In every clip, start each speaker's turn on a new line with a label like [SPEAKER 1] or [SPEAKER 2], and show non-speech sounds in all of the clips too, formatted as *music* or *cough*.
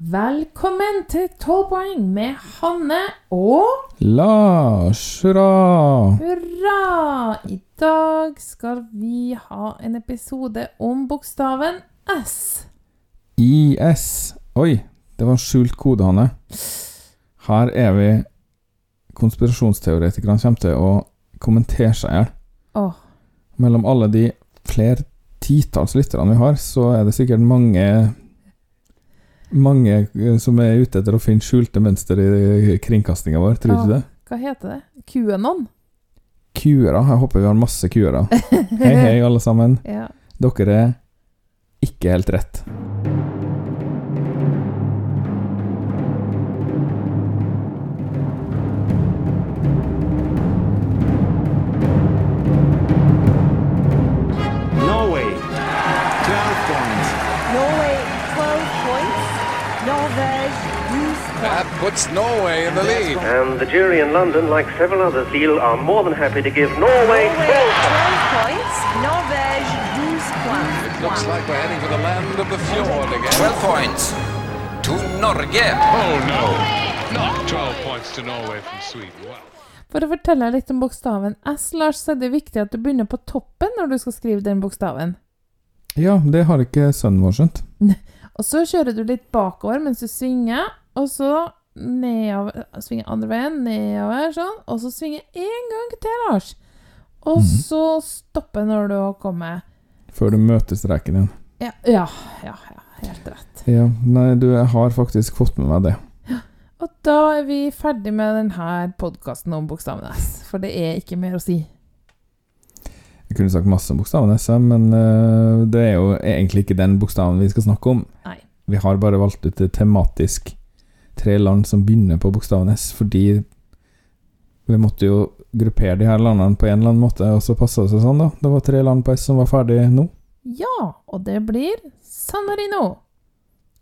[SPEAKER 1] Velkommen til 12 poeng med Hanne og
[SPEAKER 2] Lars, hurra!
[SPEAKER 1] Hurra! I dag skal vi ha en episode om bokstaven S.
[SPEAKER 2] IS. Oi, det var skjult kode, Hanne. Her er vi Konspirasjonsteoretikerne kommer til å kommentere seg i hjel.
[SPEAKER 1] Oh.
[SPEAKER 2] Mellom alle de flere titalls lytterne vi har, så er det sikkert mange mange eh, som er ute etter å finne skjulte mønster i kringkastinga vår, tror du ikke det?
[SPEAKER 1] hva heter det? QAnon?
[SPEAKER 2] Kuere. Jeg håper vi har masse kuere. *laughs* Hei, hei, alle sammen.
[SPEAKER 1] Ja.
[SPEAKER 2] Dere er ikke helt rett.
[SPEAKER 3] Puts Norway in the lead.
[SPEAKER 4] And the jury in London, like several others, Lille are more than happy to give Norway
[SPEAKER 5] Norway
[SPEAKER 4] 12
[SPEAKER 5] 12 points. Norvège 12 points.
[SPEAKER 3] It looks like we're heading for the land of the fjord again.
[SPEAKER 6] 12 points to Norge.
[SPEAKER 7] Oh no, not 12 points to Norway from Sweden. Wow.
[SPEAKER 1] For å fortelle deg litt om bokstaven S, Lars, så er det viktig at du begynner på toppen når du skal skrive den bokstaven.
[SPEAKER 2] Ja, det har ikke sønnen vår skjønt. *laughs*
[SPEAKER 1] Og så kjører du litt bakover mens du svinger, og så nedover Svinger andre veien, nedover, sånn. Og så svinger én gang til, Lars. Og
[SPEAKER 2] Mhm.
[SPEAKER 1] så stoppe når du har kommet
[SPEAKER 2] Før du møter streken igjen.
[SPEAKER 1] Ja, ja, ja, ja helt rett.
[SPEAKER 2] Ja, nei, du, jeg har faktisk fått med meg det.
[SPEAKER 1] Og da er vi ferdig med denne podkasten om bokstaven S, for det er ikke mer å si.
[SPEAKER 2] Jeg kunne sagt masse om bokstaven S, men eh, det er jo egentlig ikke den bokstaven vi skal snakke om.
[SPEAKER 1] Nei.
[SPEAKER 2] Vi har bare valgt ut det tematisk tre land som begynner på bokstaven S, fordi vi måtte jo gruppere de her landene på en eller annen måte, og så passa det seg sånn, da. Det var tre land på S som var ferdig nå.
[SPEAKER 1] Ja, og det blir San Marino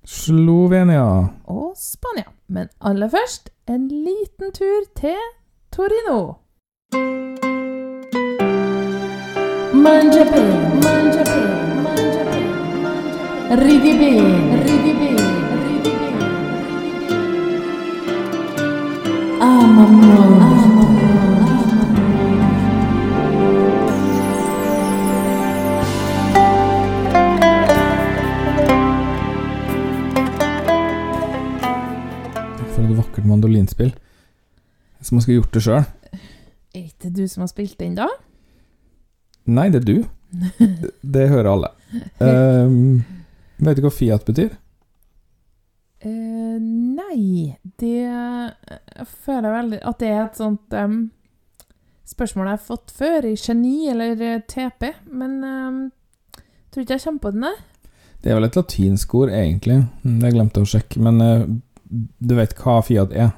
[SPEAKER 2] Slovenia.
[SPEAKER 1] og Spania. Men aller først en liten tur til Torino. Mangia bene, mangia bene, mangia bene, mangia bene. Ridi bene, ridi bene,
[SPEAKER 2] mandolinspill. Som man skulle gjort det sjøl.
[SPEAKER 1] Er ikke du som har spilt den, da?
[SPEAKER 2] Nei, det er du. *laughs* Det hører alle. Um, *laughs* vet du hva Fiat betyr?
[SPEAKER 1] Eh, nei, det jeg føler veldig at det er et sånt um, spørsmål jeg har fått før i Geni eller eh, TP, men um, tror ikke jeg kommer på den, der.
[SPEAKER 2] Det er vel et latinsk ord, egentlig. Mm, Jeg glemte å sjekke, men uh, du vet hva Fiat er?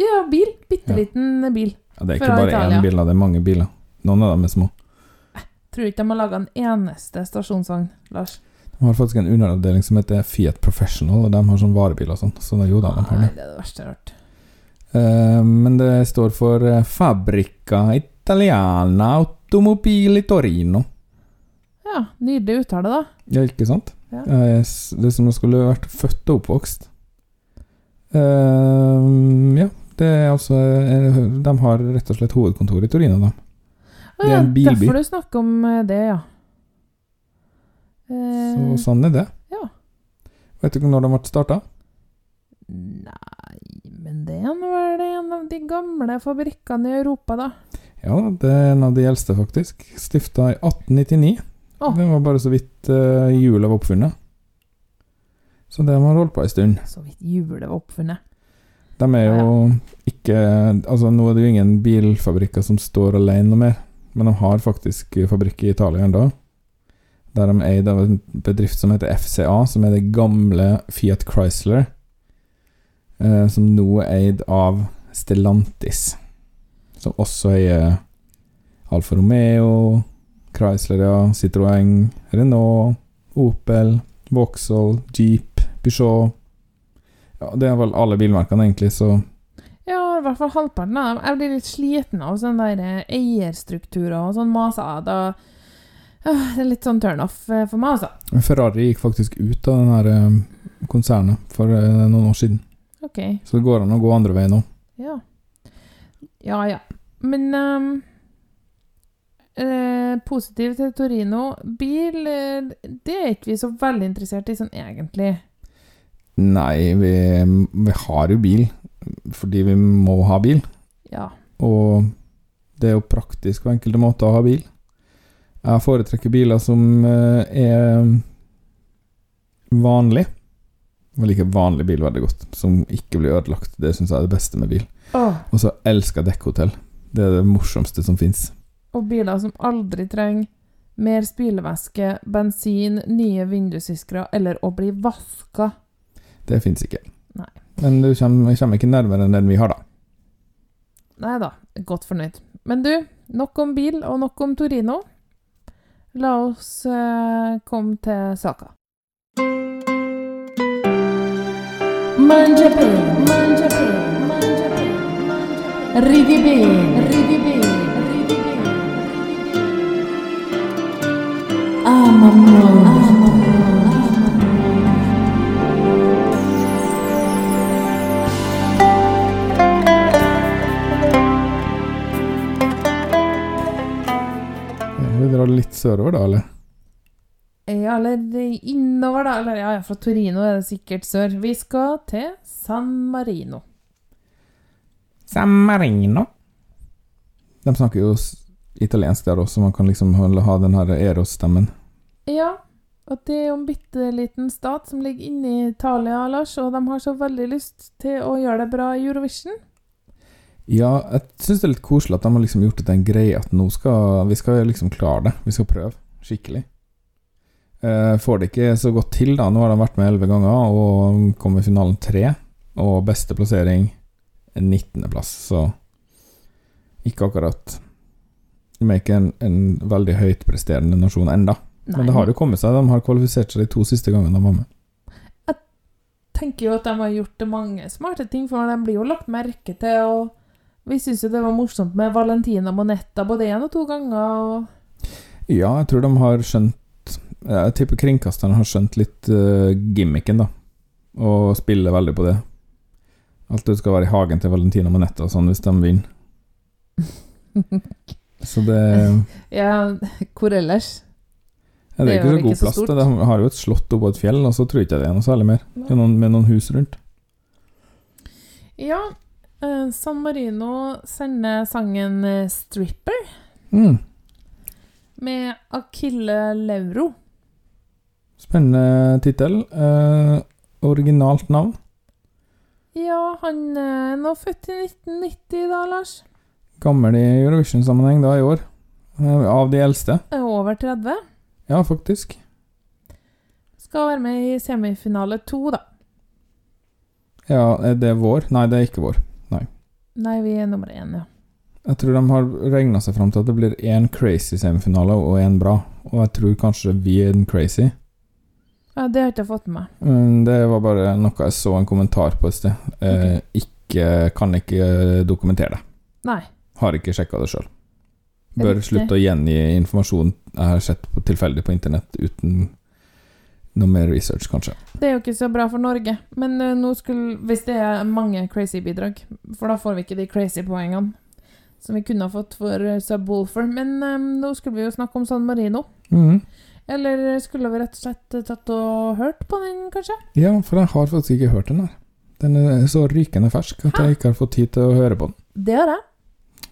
[SPEAKER 1] Ja, bil. Bitte liten bil.
[SPEAKER 2] Ja, det er ikke bare
[SPEAKER 1] Italia.
[SPEAKER 2] én bil, det er mange biler. Noen av dem er små.
[SPEAKER 1] Jeg Tror ikke de har laga en eneste stasjonsvogn, Lars.
[SPEAKER 2] De har faktisk en underavdeling som heter Fiat Professional, og de har sånn varebil og sånn. Så da, jo da, de har
[SPEAKER 1] Nei,
[SPEAKER 2] det.
[SPEAKER 1] det er det verste jeg har hørt.
[SPEAKER 2] Eh, men det står for eh, Fabrica Italiana Automobili Torino.
[SPEAKER 1] Ja, nydelig uttale, da.
[SPEAKER 2] Ja, ikke sant?
[SPEAKER 1] Ja.
[SPEAKER 2] Eh, det er som om skulle vært født og oppvokst. Uh, ja, det er altså De har rett og slett hovedkontor i Torino, da. Det er en bilby.
[SPEAKER 1] derfor du snakker om det, ja. Eh,
[SPEAKER 2] Så sånn er det.
[SPEAKER 1] ja.
[SPEAKER 2] Vet du ikke når de ble starta?
[SPEAKER 1] Nei, men det er vel en av de gamle fabrikkene i Europa, da.
[SPEAKER 2] Ja, det er en av de eldste, faktisk. Stifta i 1899.
[SPEAKER 1] Oh.
[SPEAKER 2] Det var bare så vidt uh, hjulet var oppfunnet. Så det har holdt på ei stund.
[SPEAKER 1] Så vidt hjulet var oppfunnet.
[SPEAKER 2] De er jo ikke Altså, nå er det jo ingen bilfabrikker som står alene noe mer, men de har faktisk fabrikk i Italia ennå. Der de er av en bedrift som heter FCA, som er det gamle Fiat Chrysler. eh, som nå er eid av Stellantis, som også eier Alfa Romeo, Chrysler, ja, Citroën, Renault, Opel, Vauxhall, Jeep, Peugeot Ja, det er vel alle bilmerkene, egentlig, så
[SPEAKER 1] Ja, i hvert fall halvparten av dem. Jeg blir litt sliten av sånne der eierstrukturer og sånn maser. Da Det er litt sånn turnoff eh, for meg, altså.
[SPEAKER 2] Ferrari gikk faktisk ut av den her eh, konsernet for eh, noen år siden.
[SPEAKER 1] Ok.
[SPEAKER 2] Så det går an å gå andre veien nå.
[SPEAKER 1] Ja. Ja, ja. Men um, eh, positiv til Torino Bil, det er ikke vi så veldig interessert i sånn egentlig.
[SPEAKER 2] Nei, vi, vi har jo bil fordi vi må ha bil.
[SPEAKER 1] Ja.
[SPEAKER 2] Og det er jo praktisk på enkelte måter å ha bil. Jeg foretrekker biler som eh, er vanlig. Jeg liker vanlig bil veldig godt, som ikke blir ødelagt. Det syns jeg er det beste med bil.
[SPEAKER 1] Oh.
[SPEAKER 2] Og så elsker jeg dekkhotell. Det er det morsomste som fins.
[SPEAKER 1] og biler som aldri trenger mer spylevæske, bensin, nye vindusviskere eller å bli vaska.
[SPEAKER 2] Det fins ikke.
[SPEAKER 1] Nei.
[SPEAKER 2] Men du kommer, kommer ikke nærmere enn den vi har, da.
[SPEAKER 1] Nei da, godt fornøyd. Men du, nok om bil og nok om Torino. La oss eh, komme til saka. Mangia bene, mangia bene, mangia bene. Ridi bene, ridi bene. Ama molto, ama
[SPEAKER 2] Vi drar litt sørover, da, eller?
[SPEAKER 1] Ja, eller innover, da. Eller ja, ja, fra Torino er det sikkert sør. Vi skal til San Marino.
[SPEAKER 2] San Marino. De snakker jo italiensk der også, man kan liksom ha ha den her Eros-stemmen.
[SPEAKER 1] Ja, og det er jo en bitte liten stat som ligger inne i Italia, Lars, og de har så veldig lyst til å gjøre det bra i Eurovision.
[SPEAKER 2] Ja, jeg syns det er litt koselig at de har liksom gjort det til en greie at nå skal vi skal liksom klare det. Vi skal prøve skikkelig. Eh, får det ikke så godt til, da. Nå har de vært med elleve ganger og kom i finalen tre. Og beste plassering 19.-plass, så ikke akkurat De er ikke en, en veldig høyt presterende nasjon enda. Men det har jo kommet seg. De har kvalifisert seg de to siste gangene de var med.
[SPEAKER 1] tenker jo at de har gjort mange smarte ting, for de blir jo lagt merke til, og vi syns jo det var morsomt med Valentina Monetta både én og to ganger,
[SPEAKER 2] Ja, jeg tror de har skjønt Jeg tipper kringkasterne har skjønt litt uh, gimmicken, da. Og spiller veldig på det. Alt det skal være i hagen til Valentina Monetta og sånn hvis de vinner. *laughs* Så det,
[SPEAKER 1] Ja, hvor ellers?
[SPEAKER 2] ja, det er ikke så god plass. Det. De har jo et slott oppå et fjell, og så tror jeg ikke det er noe særlig mer. Det er noen, med noen hus rundt.
[SPEAKER 1] Ja, San Marino sender sangen eh, 'Stripper'
[SPEAKER 2] Mm.
[SPEAKER 1] med Akille Lauro.
[SPEAKER 2] Spennende tittel. Eh, originalt navn.
[SPEAKER 1] Ja, han eh, er nå født i 1990 da, Lars.
[SPEAKER 2] Gammel i Eurovision-sammenheng da i år. Eh, av de eldste.
[SPEAKER 1] Er over 30.
[SPEAKER 2] Ja, faktisk.
[SPEAKER 1] Skal være med i semifinale to, da.
[SPEAKER 2] Ja, er det vår? Nei, det er ikke vår.
[SPEAKER 1] Nei, vi er nummer én, ja.
[SPEAKER 2] Jeg tror de har regna seg fram til at det blir én crazy semifinale og én bra. Og jeg tror kanskje vi er den crazy.
[SPEAKER 1] ja. Det har jeg ikke fått med meg.
[SPEAKER 2] Det var bare noe jeg så en kommentar på et sted. Eh, ikke, kan ikke dokumentere det.
[SPEAKER 1] Nei.
[SPEAKER 2] Har ikke sjekka det sjøl. Bør slutte å gjengi informasjon jeg har sett på tilfeldig på internett, uten noe mer research, kanskje.
[SPEAKER 1] Det er jo ikke så bra for Norge. Men uh, nå skulle Hvis det er mange crazy bidrag, for da får vi ikke de crazy poengene som vi kunne ha fått for uh, Subwoolfer. Men um, nå skulle vi jo snakke om San Marino.
[SPEAKER 2] Mhm.
[SPEAKER 1] Eller skulle vi rett og slett eh, tatt og hørt på den, kanskje?
[SPEAKER 2] Ja, for jeg har faktisk ikke hørt den her. Den er så rykende fersk at jeg ikke har fått tid til å høre på den.
[SPEAKER 1] Det har jeg.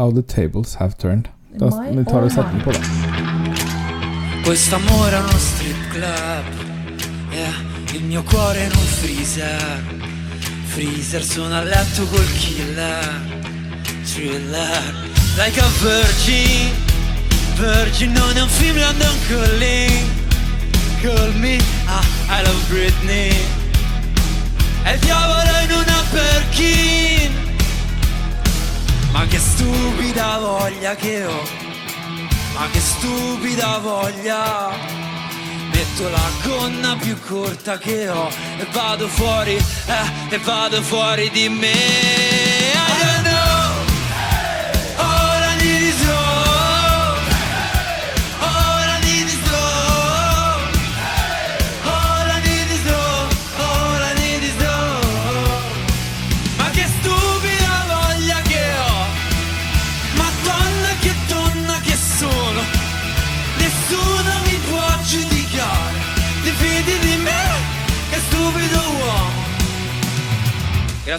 [SPEAKER 2] How the tables have turned. Da vi tar og setter den på, da.
[SPEAKER 8] Quest'amore è uno strip club. Yeah. Il mio cuore in un freezer. Freezer sono a letto col killer. Thriller Like a virgin. Virgin non è un film London Calling Call me ah, I love Britney. È il diavolo in una Perkin Ma che stupida voglia che ho ma che stupida voglia. Metto la gonna più corta che ho E vado fuori, eh, e vado fuori di me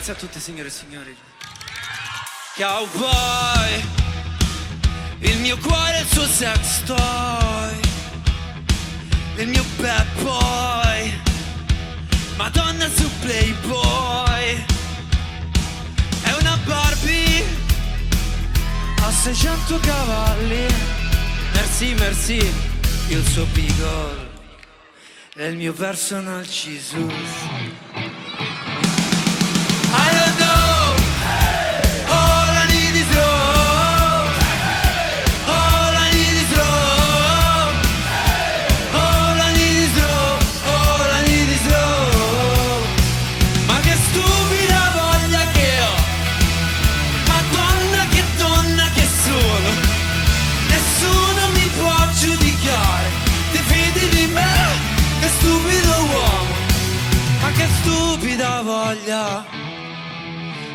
[SPEAKER 8] Grazie a tutti signore e signori. Cowboy, il mio cuore è il suo sex toy, il mio bad boy, Madonna su Playboy, è una Barbie a 600 cavalli, merci merci, il suo beagle è il mio personal Jesus.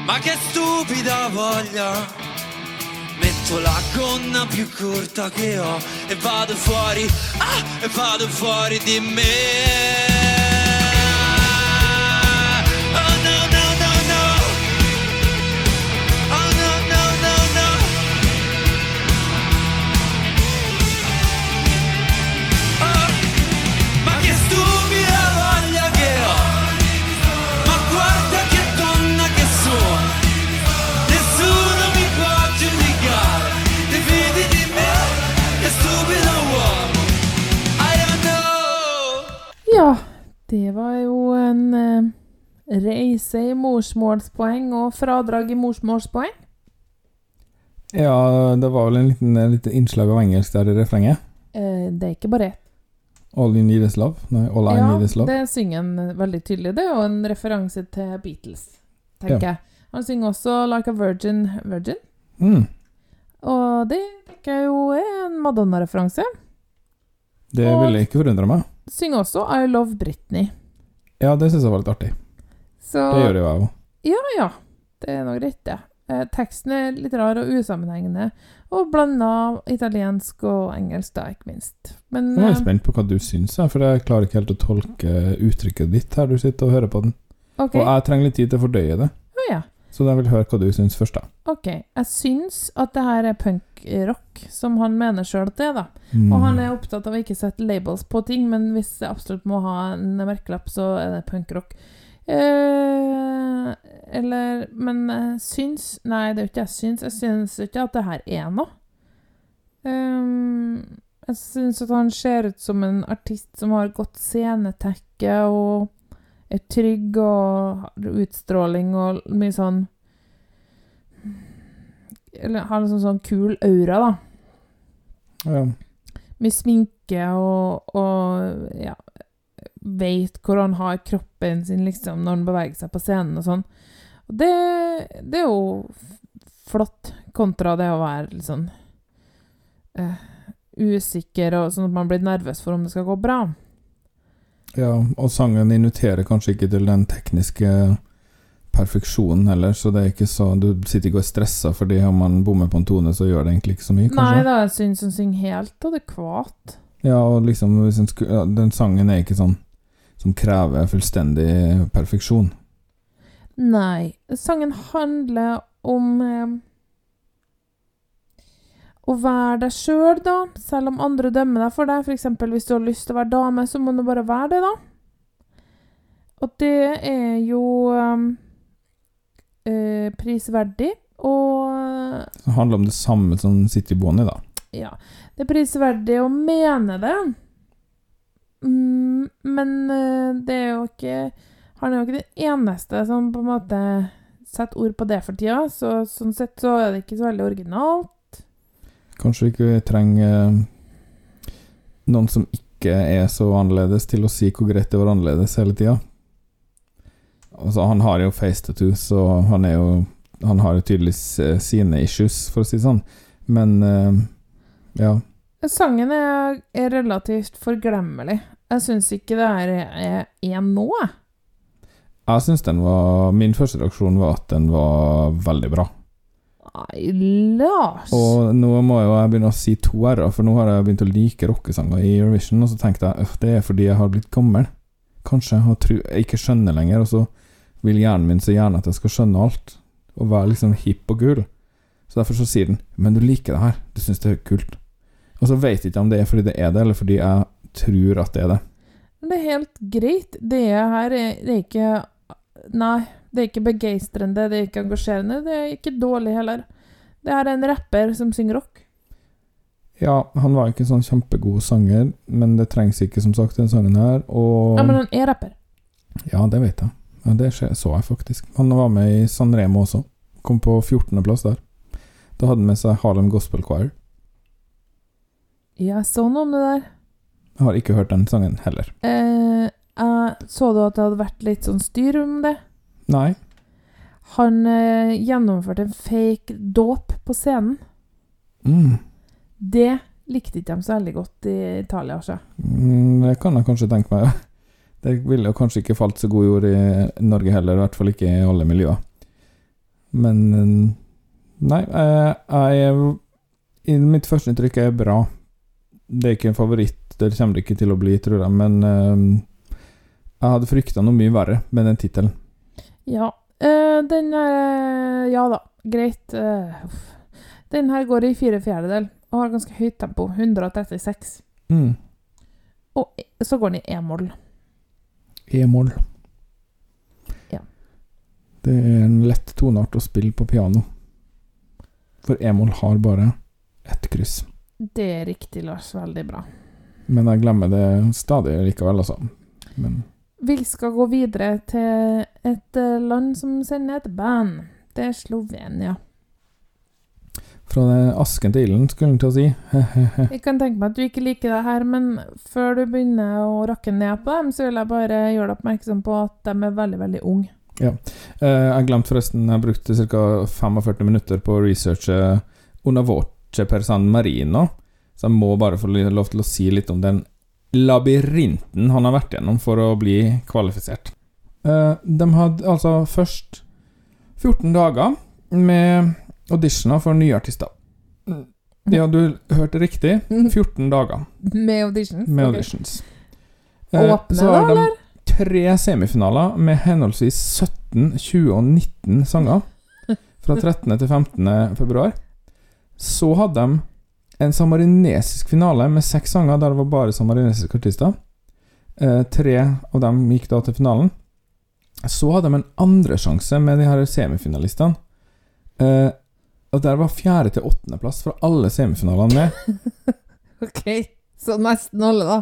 [SPEAKER 8] Ma che stupida voglia. Metto la gonna più corta che ho E vado fuori, ah, e vado fuori di me. Oh no
[SPEAKER 1] reise i morsmålspoeng og fradrag i morsmålspoeng.
[SPEAKER 2] Ja, det var vel en liten, en liten innslag av engelsk der i refrenget.
[SPEAKER 1] Eh, det er ikke bare ett.
[SPEAKER 2] All you need is love. Nei, all I
[SPEAKER 1] Ja,
[SPEAKER 2] need is love.
[SPEAKER 1] det synger han veldig tydelig. Det er jo en referanse til Beatles, tenker
[SPEAKER 2] Ja.
[SPEAKER 1] jeg. Han synger også Like a Virgin Virgin.
[SPEAKER 2] Mm.
[SPEAKER 1] Og det tenker jeg jo er en Madonna-referanse.
[SPEAKER 2] Det ville ikke forundre meg.
[SPEAKER 1] Synger også I Love Britney.
[SPEAKER 2] Ja, det syns jeg var litt artig.
[SPEAKER 1] Så
[SPEAKER 2] Det gjør jo jeg òg.
[SPEAKER 1] Ja, ja. Det er nå greit, det. Eh, teksten er litt rar og usammenhengende, og blanda italiensk og engelsk, da, ikke minst. Men
[SPEAKER 2] Jeg er
[SPEAKER 1] jeg
[SPEAKER 2] spent på hva du syns, for jeg klarer ikke helt å tolke uttrykket ditt her du sitter og hører på den.
[SPEAKER 1] Okay.
[SPEAKER 2] Og jeg trenger litt tid til å fordøye det,
[SPEAKER 1] Oh, ja.
[SPEAKER 2] så jeg vil høre hva du syns først, da.
[SPEAKER 1] OK. Jeg syns at det her er punkrock, som han mener sjøl at det er, da.
[SPEAKER 2] Mm.
[SPEAKER 1] Og han er opptatt av å ikke sette labels på ting, men hvis jeg absolutt må ha en merkelapp, så er det punkrock. Eh, eller Men jeg syns Nei, det er jo ikke jeg syns. Jeg syns ikke at det her er noe. Um, jeg syns at han ser ut som en artist som har godt scenetekke og er trygg og har utstråling og mye sånn Eller har liksom sånn, sånn kul aura, da
[SPEAKER 2] Ja.
[SPEAKER 1] mye sminke og, og ja, vet hvor han har kroppen sin liksom, når han beveger seg på scenen og sånn. Og det, det er jo flott, kontra det å være litt sånn eh, usikker og sånn at man blir nervøs for om det skal gå bra.
[SPEAKER 2] ja, og sangen inviterer kanskje ikke til den tekniske perfeksjonen heller, så det er ikke så Du sitter ikke og er stressa fordi om man bommer på en tone, så gjør det egentlig ikke så mye, kanskje?
[SPEAKER 1] Nei da, jeg syns hun synger helt adekvat.
[SPEAKER 2] Ja, og liksom Den sangen er ikke sånn som krever fullstendig perfeksjon.
[SPEAKER 1] Nei. Sangen handler om eh, å være deg sjøl, da. Selv om andre dømmer deg for det. F.eks. hvis du har lyst til å være dame, så må du bare være det, da. Og det er jo eh, eh, prisverdig. Og
[SPEAKER 2] Det handler om det samme som City Bonnie, da.
[SPEAKER 1] ja, det er prisverdig å mene det. Mm, men eh, det er jo ikke Han er jo ikke den eneste som på en måte setter ord på det for tida, så sånn sett så er det ikke så veldig originalt.
[SPEAKER 2] Kanskje ikke vi trenger eh, noen som ikke er så annerledes, til å si hvor greit det var annerledes hele tida. Altså, han har jo face tattoo, så han er jo Han har jo tydeligvis eh, sine issues, for å si det sånn. Men ja.
[SPEAKER 1] Sangen er, er relativt forglemmelig. Jeg syns ikke det er, én nå, jeg.
[SPEAKER 2] Jeg syns den var Min første reaksjon var at den var veldig bra.
[SPEAKER 1] Nei, Lars
[SPEAKER 2] Og nå må jo jeg begynne å si to r-er, for nå har jeg begynt å like rockesanger i Eurovision, og så tenkte jeg at det er fordi jeg har blitt gammel. Kanskje jeg, har tru, jeg ikke skjønner lenger, og så vil hjernen min så gjerne at jeg skal skjønne alt, og være liksom hipp og kul. Så derfor så sier den 'men du liker det her, du syns det er kult'. Og så vet jeg ikke om det er fordi det er det, eller fordi jeg tror at det er det.
[SPEAKER 1] Men Det er helt greit. Det her er, det er ikke Nei, det er ikke begeistrende, det er ikke engasjerende, det er ikke dårlig heller. Det her er en rapper som synger rock.
[SPEAKER 2] Ja, han var ikke sånn kjempegod sanger, men det trengs ikke, som sagt, den sangen her. Og
[SPEAKER 1] Ja, men han er rapper.
[SPEAKER 2] Ja, det vet jeg. Ja, det så jeg faktisk. Han var med i San Remo også. Kom på 14.-plass der. Da hadde han med seg Harlem Gospel Choir.
[SPEAKER 1] Jeg så noe om det der.
[SPEAKER 2] Jeg har ikke hørt den sangen heller.
[SPEAKER 1] Eh, jeg så du at det hadde vært litt sånn styr om det?
[SPEAKER 2] Nei.
[SPEAKER 1] Han eh, gjennomførte en fake dåp på scenen.
[SPEAKER 2] Mm.
[SPEAKER 1] Det likte ikke de så veldig godt i Italia. Altså.
[SPEAKER 2] Mm, det kan jeg kanskje tenke meg. Det ville jo kanskje ikke falt så god jord i Norge heller, i hvert fall ikke i alle miljøer. Men eh, Nei, jeg, jeg i Mitt førsteinntrykk er bra. Det er ikke en favoritt, det kommer det ikke til å bli, tror jeg, men uh, jeg hadde frykta noe mye verre med den tittelen.
[SPEAKER 1] Ja. Uh, den er Ja da, greit. Eh, den her går i fire fjerdedel og har ganske høyt tempo. 136.
[SPEAKER 2] Mm.
[SPEAKER 1] Og så går den i e-moll.
[SPEAKER 2] E-moll.
[SPEAKER 1] Ja.
[SPEAKER 2] Det er en lett toneart å spille på piano. For e-moll har bare ett kryss.
[SPEAKER 1] Det er riktig, Lars. Veldig bra.
[SPEAKER 2] Men jeg glemmer det stadig likevel, altså. Men
[SPEAKER 1] Vi skal gå videre til et eh, land som sender et band. Det er Slovenia.
[SPEAKER 2] fra det asken til ilden, skulle en til å si. *laughs*
[SPEAKER 1] Jeg kan tenke meg at du ikke liker det her, men før du begynner å rakke ned på dem, så vil jeg bare gjøre deg oppmerksom på at de er veldig, veldig unge.
[SPEAKER 2] Ja. jeg glemte forresten Jeg brukte ca. 45 minutter på å researche Una voce per San Marino. Så jeg må bare få lov til å si litt om den labyrinten han har vært gjennom for å bli kvalifisert. Eh, de hadde altså først 14 dager med auditioner for nye artister. Ja, du hørte riktig. 14 dager
[SPEAKER 1] Med auditions.
[SPEAKER 2] med auditions. Okay.
[SPEAKER 1] Åpne, da, eller?
[SPEAKER 2] tre semifinaler med henholdsvis 17, 20 og 19 sanger. Fra 13. til 15. februar. Så hadde de en samarinesisk finale med seks sanger der det var bare samarinesiske artister. Eh, tre av dem gikk da til finalen. Så hadde de en andresjanse med de her semifinalistene. Eh, og der var fjerde til åttendeplass fra alle semifinalene med. *laughs*
[SPEAKER 1] Ok, så nesten alle, da.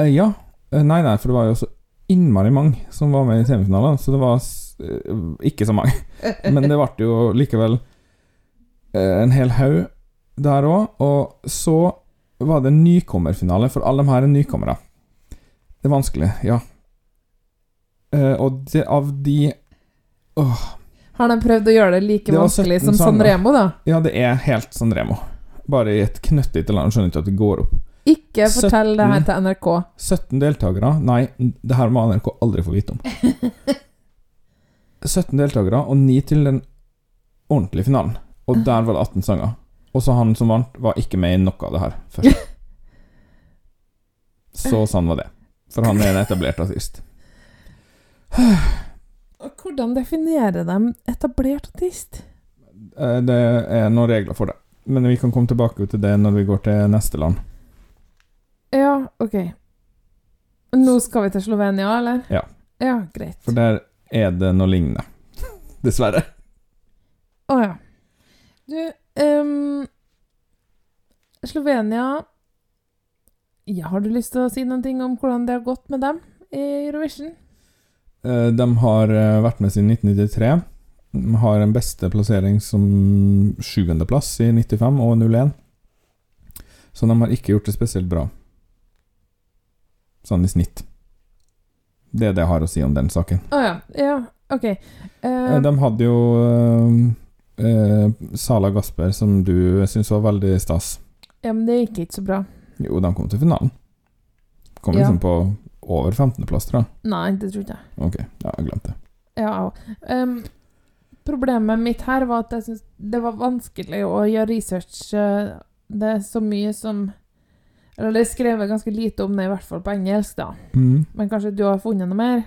[SPEAKER 2] Eh, ja. Eh, nei, nei, for det var jo så innmari mange som var med i semifinalene, så det var eh, ikke så mange. *laughs* Men det ble jo likevel eh, en hel haug der òg. Og så var det nykommerfinale, for alle de her er nykommere. Det er vanskelig, ja. Eh, og det, av de Åh,
[SPEAKER 1] Har de prøvd å gjøre det like
[SPEAKER 2] Det
[SPEAKER 1] vanskelig som San. Remo, da?
[SPEAKER 2] ja, det er helt San Remo. Bare i et knøttlite land. Skjønner ikke at det går opp.
[SPEAKER 1] Ikke fortell det her til NRK.
[SPEAKER 2] 17 deltakere Nei, det her må NRK aldri få vite om. *laughs* 17 deltakere og 9 til den ordentlige finalen. Og der var det 18 sanger. Og så han som vant, var ikke med i noe av det her først. *laughs* Så sann var det. For han er en etablert artist.
[SPEAKER 1] Hvordan definerer de etablert artist?
[SPEAKER 2] Eh, Det er noen regler for det. Men vi kan komme tilbake til det når vi går til neste land.
[SPEAKER 1] Ja, ok. Nå skal vi til Slovenia, eller?
[SPEAKER 2] Ja.
[SPEAKER 1] Ja, greit.
[SPEAKER 2] For der er det noe lignende. *laughs* Dessverre.
[SPEAKER 1] Å ja. Du, ehm, Slovenia Ja, har du lyst til å si noen ting om hvordan det har gått med dem i Eurovision?
[SPEAKER 2] Eh, De har eh, vært med siden 1993. De har en beste plassering som sjuendeplass i 95 og 01. Så de har ikke gjort det spesielt bra. Sånn i snitt. Det er det jeg har å si om den saken.
[SPEAKER 1] Å ja. Ja, ok. Uh,
[SPEAKER 2] De hadde jo eh, Sala Gasper, som du syns var veldig stas.
[SPEAKER 1] ja, men det gikk ikke så bra.
[SPEAKER 2] Jo, de kom til finalen. Kom
[SPEAKER 1] Ja.
[SPEAKER 2] liksom på over 15.-plass, tror jeg.
[SPEAKER 1] Nei, det tror ikke jeg.
[SPEAKER 2] Ok, ja, jeg glemte det.
[SPEAKER 1] Ja. um, problemet mitt her var at jeg syns det var vanskelig å gjøre research. eh, Det er så mye som Eller det er skrevet ganske lite om det, i hvert fall på engelsk, da.
[SPEAKER 2] Mm.
[SPEAKER 1] Men kanskje du har funnet noe mer?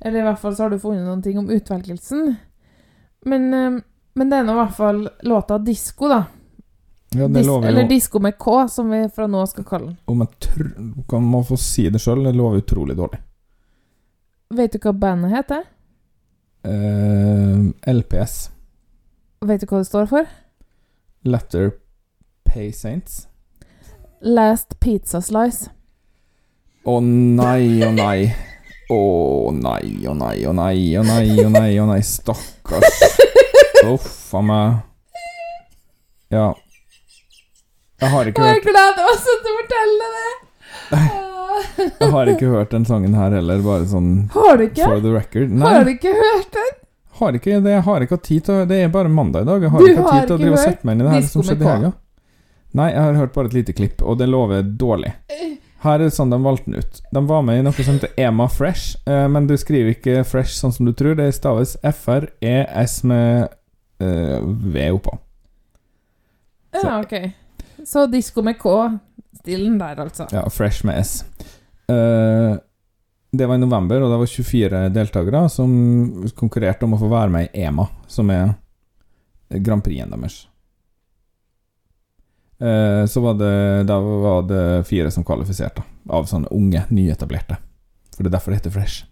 [SPEAKER 1] Eller i hvert fall så har du funnet noen ting om utvelgelsen. Men, eh, men det er nå i hvert fall låta 'Disko', da.
[SPEAKER 2] Ja, det
[SPEAKER 1] Dis
[SPEAKER 2] lover
[SPEAKER 1] eller
[SPEAKER 2] jo
[SPEAKER 1] 'Disko med K', som vi fra nå skal kalle den.
[SPEAKER 2] Om jeg tr kan man få si det sjøl, det lover utrolig dårlig.
[SPEAKER 1] Vet du hva bandet heter?
[SPEAKER 2] Uh, LPS.
[SPEAKER 1] Vet du hva det står for?
[SPEAKER 2] Letter Pay Saints.
[SPEAKER 1] Last Pizza Slice.
[SPEAKER 2] Å nei, å nei. Å nei, å nei, å nei, å nei, å nei, å nei, stakkars. Uff a meg. Ja. Jeg har ikke
[SPEAKER 1] hørt jeg gleder meg så til å fortelle det! *laughs*
[SPEAKER 2] Jeg har ikke hørt den sangen her heller, bare sånn
[SPEAKER 1] Har du ikke?
[SPEAKER 2] for the record.
[SPEAKER 1] Har du ikke hørt den?
[SPEAKER 2] har ikke det. Jeg har ikke hatt tid til å Det er bare mandag i dag. Jeg har
[SPEAKER 1] Du
[SPEAKER 2] ikke hatt
[SPEAKER 1] har
[SPEAKER 2] tid til å
[SPEAKER 1] ikke
[SPEAKER 2] drive og
[SPEAKER 1] hørt
[SPEAKER 2] sette meg inn i det her
[SPEAKER 1] Disco
[SPEAKER 2] som skjedde i
[SPEAKER 1] K?
[SPEAKER 2] helga. Nei, jeg har hørt bare et lite klipp, og det lover dårlig. Her er det sånn de valgte den ut. De var med i noe som heter Ema Fresh, eh, men du skriver ikke Fresh sånn som du tror. Det staves F-R-E-S med eh, ved oppå.
[SPEAKER 1] Ja, ok. Så disko med K. Stilen der, altså.
[SPEAKER 2] Ja, Fresh med S. Uh, det var i november, og det var 24 deltakere som konkurrerte om å få være med i EMA, som er Grand Prixen deres. Eh, så var det, da var det fire som kvalifiserte, av sånne unge, nyetablerte. For det er derfor det heter Fresh.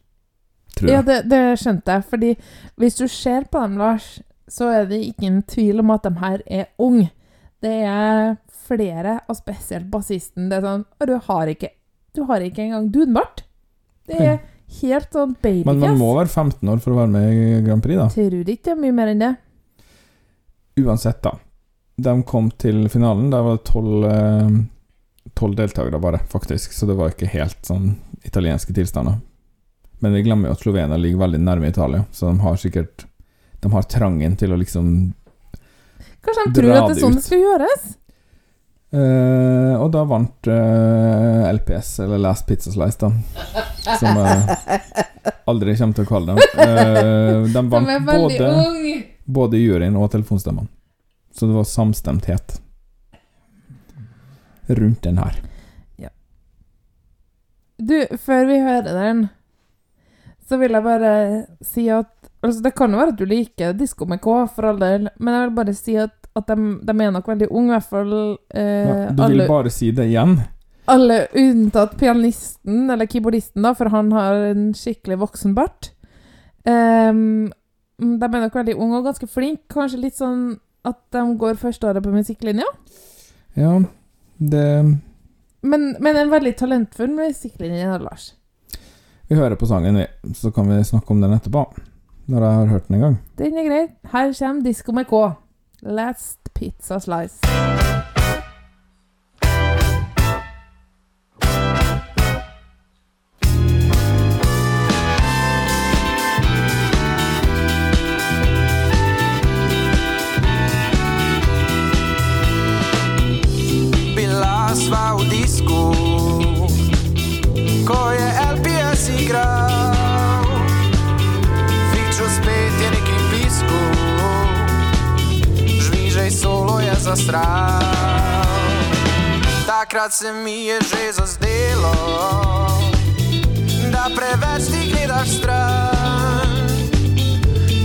[SPEAKER 2] Tror
[SPEAKER 1] Ja, det, det skjønte jeg. Fordi hvis du ser på dem, Lars, så er det ingen tvil om at de her er unge. Det er flere, og spesielt bassisten. Det er sånn «Å, Du har ikke Du har ikke engang dunbart. Det er *laughs* helt sånn
[SPEAKER 2] Men man må være 15 år for å være med i Grand Prix, da.
[SPEAKER 1] Tror ikke det er mye mer enn det.
[SPEAKER 2] Uansett, da. De kom til finalen. Der var det tolv eh, tolv deltakere bare, faktisk. Så det var ikke helt sånn italienske tilstander. Men vi glemmer jo at Slovenia ligger veldig nærme Italia, så de har sikkert De har trangen til å liksom
[SPEAKER 1] Kanskje de tror at det er sånn det skal gjøres?
[SPEAKER 2] Uh, Og da vant uh, LPS, eller Last Pizza Slice, da. Som jeg aldri kommer til å kalle dem. Uh, de vant
[SPEAKER 1] de
[SPEAKER 2] både, både juryen og telefonstemmene. Så det var samstemthet rundt den her.
[SPEAKER 1] Du, før vi hører den, så vil jeg bare si at Altså, det kan jo være at du liker disko med K, for all del, men jeg vil bare si at, at de, de er nok veldig unge, i hvert fall eh,
[SPEAKER 2] Ja, du vil
[SPEAKER 1] alle,
[SPEAKER 2] bare si det igjen?
[SPEAKER 1] alle unntatt pianisten, eller keyboardisten, da, for han har en skikkelig voksen bart. Ehm, de er nok veldig unge og ganske flinke. Kanskje litt sånn at de går førsteåret på musikklinja.
[SPEAKER 2] Ja, det
[SPEAKER 1] Men, men en veldig talentfull musikklinje, Lars.
[SPEAKER 2] Vi hører på sangen, vi. Så kan vi snakke om den etterpå. Når jeg har hørt den en gang.
[SPEAKER 1] Den er grei. Her kommer Disko med K. Last Pizza Slice.
[SPEAKER 9] Takrat se mi je že zazdelo, da preveč ti gledaš stran.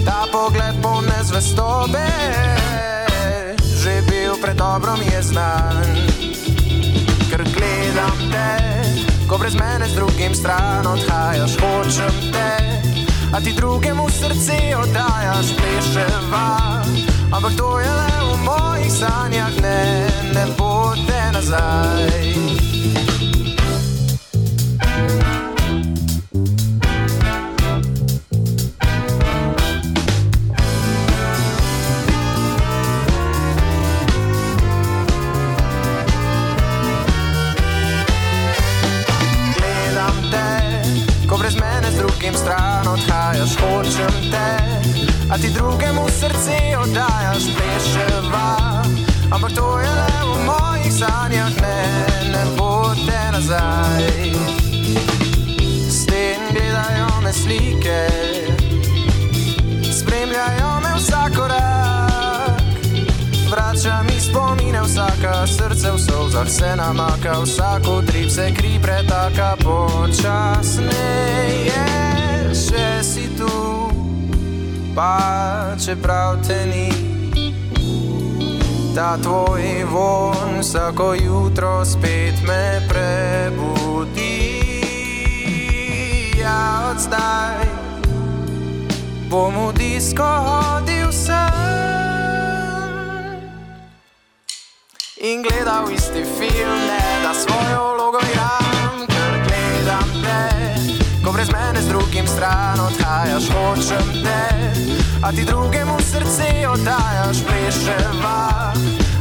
[SPEAKER 9] Ta pogled poln nezvestobe, že bil predobro mi je znan. Ker gledam te, ko brez mene z drugim stran odhajaš, hočem te, a ti drugemu srce oddajaš, pleševa. Ampak to je le mojih sanjah, ne, ne bo te nazaj. Gledam te, ko brez mene z drugim stran odhajaš, hočem te, a ti drugemu srce oddajaš, pleševa. Ampak to je le v mojih sanjah, ne, ne bo te nazaj. Sten gledajo me slike, spremljajo me vsak korak. Vrača mi spomine vsaka, srce v solzah se namaka, vsak utrip se kri pretaka počasneje. Še si tu, pa čeprav te ni. Ta tvoj von vsako jutro spet me prebudi. Ja, od zdaj bom v disko hodil sem in gledal isti film, ne da svojo brez mene z drugim stran odhajaš, hočem te, a ti drugemu srce oddajaš, pleševa.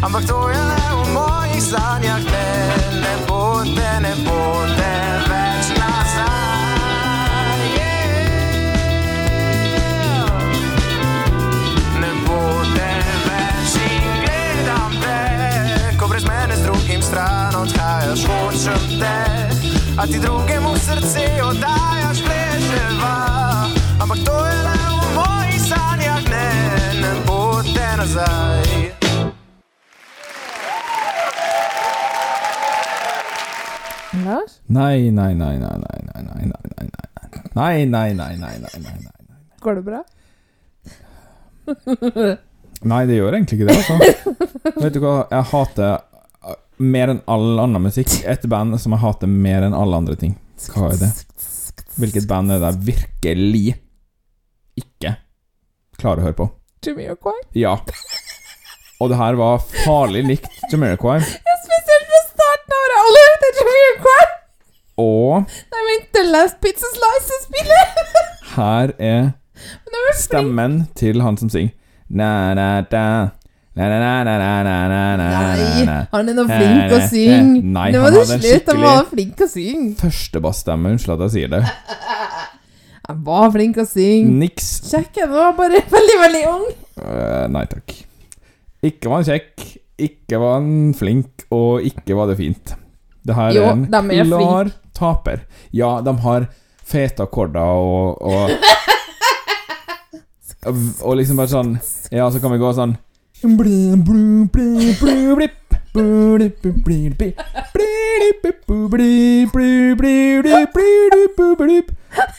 [SPEAKER 9] Ampak to je le v mojih sanjah, ne, ne bo te, ne bo te več nazaj. Brez mene z drugim stran odhajaš, hočem te, a ti drugemu srce oddajaš, leževa. Ampak to je le v mojih sanjah, ne, ne bo te nazaj.
[SPEAKER 1] Lars?
[SPEAKER 2] Nei, nei, nei, nei, nei, nei, nei, nei, nei, nei, nei, nei, nei, nei, nei, nei, nei.
[SPEAKER 1] Går det bra?
[SPEAKER 2] Nei, det gjør egentlig ikke det, altså. Vet du hva, jeg hater uh, mer enn all annen musikk et band som jeg hater mer enn alle andre ting. Hva er det? Hvilket band er det jeg virkelig ikke klarer å høre på?
[SPEAKER 1] Jamiroquai?
[SPEAKER 2] Ja. Og det her var farlig likt Jamiroquai.
[SPEAKER 1] Ja, spesielt fra starten av året. Alle hørte Jamiroquai!
[SPEAKER 2] Og
[SPEAKER 1] Nei, men The Last Pizza Slice spiller!
[SPEAKER 2] her er stemmen til han som synger na, na, da.
[SPEAKER 1] Nei, han er nå flink å synge.
[SPEAKER 2] Nei, han
[SPEAKER 1] var det
[SPEAKER 2] hadde
[SPEAKER 1] han var flink å synge.
[SPEAKER 2] Førstebassstemme, unnskyld at jeg sier det. *laughs*
[SPEAKER 1] Han var flink å synge.
[SPEAKER 2] Niks.
[SPEAKER 1] Kjekk, han var bare *laughs* veldig, veldig ung.
[SPEAKER 2] Uh, nei takk. Ikke var han kjekk, ikke var han flink, og ikke var det fint. Det her
[SPEAKER 1] Jo,
[SPEAKER 2] er en klar taper. Ja, de har fete akkorder og, *laughs* og Og liksom bare sånn Ja, så kan vi gå sånn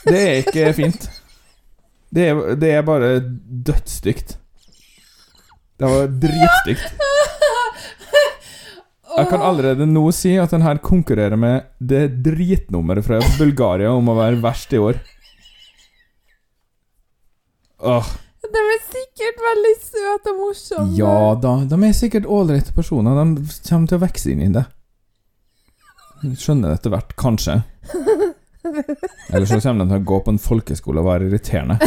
[SPEAKER 2] Det er ikke fint. Det er, det er bare dødsstygt. Det var dritstygt. Jeg kan allerede nå si at den her konkurrerer med det dritnummeret fra Bulgaria om å være verst i år. Åh,
[SPEAKER 1] De er sikkert veldig søte og morsomme.
[SPEAKER 2] ja da, de er sikkert ålreite personer. De kommer til å vokse inn i det. Skjønner det etter hvert, kanskje. Eller så kommer de til å gå på en folkeskole og være irriterende.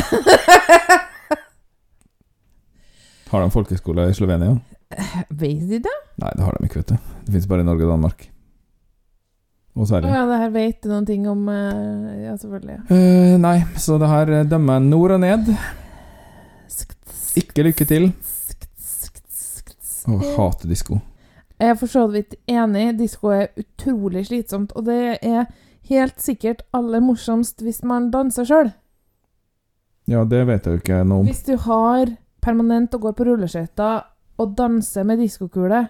[SPEAKER 2] Har de folkeskole i Slovenia?
[SPEAKER 1] Vet de det?
[SPEAKER 2] Nei, det har de ikke, vet du. Det fins bare i Norge og Danmark. Og Sverige.
[SPEAKER 1] ja, det her vet du noen ting om eh, Ja, selvfølgelig.
[SPEAKER 2] Uh, nei, så det her eh, dømmer nord og ned. Ikke lykke til. Å, hater disko.
[SPEAKER 1] Jeg er for så vidt enig. Disko er utrolig slitsomt, og det er helt sikkert aller morsomst hvis man danser sjøl.
[SPEAKER 2] Ja, det vet jeg jo ikke noe om.
[SPEAKER 1] Hvis du har permanent og går på rulleskøyter og danser med diskokule,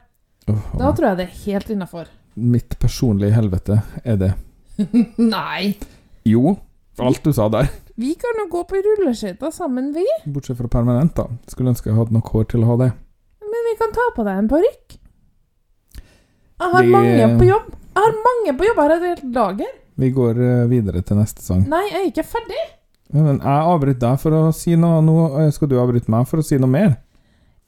[SPEAKER 2] oh,
[SPEAKER 1] da tror jeg det er helt innafor.
[SPEAKER 2] Mitt personlige helvete er det. *laughs*
[SPEAKER 1] Nei!
[SPEAKER 2] Jo, alt du sa der.
[SPEAKER 1] Vi kan jo gå på rulleskøyter sammen, vi.
[SPEAKER 2] Bortsett fra permanent, da. Skulle ønske jeg hadde nok hår til å ha det.
[SPEAKER 1] Men vi kan ta på deg en parykk. Jeg har
[SPEAKER 2] Vi-
[SPEAKER 1] mange på jobb. Jeg har mange på jobb. Jeg har et helt lager.
[SPEAKER 2] Vi går eh, videre til neste sang.
[SPEAKER 1] Nei, jeg er ikke ferdig.
[SPEAKER 2] Ja, Men jeg avbryter deg for å si noe, nå eh, skal du avbryte meg for å si noe mer.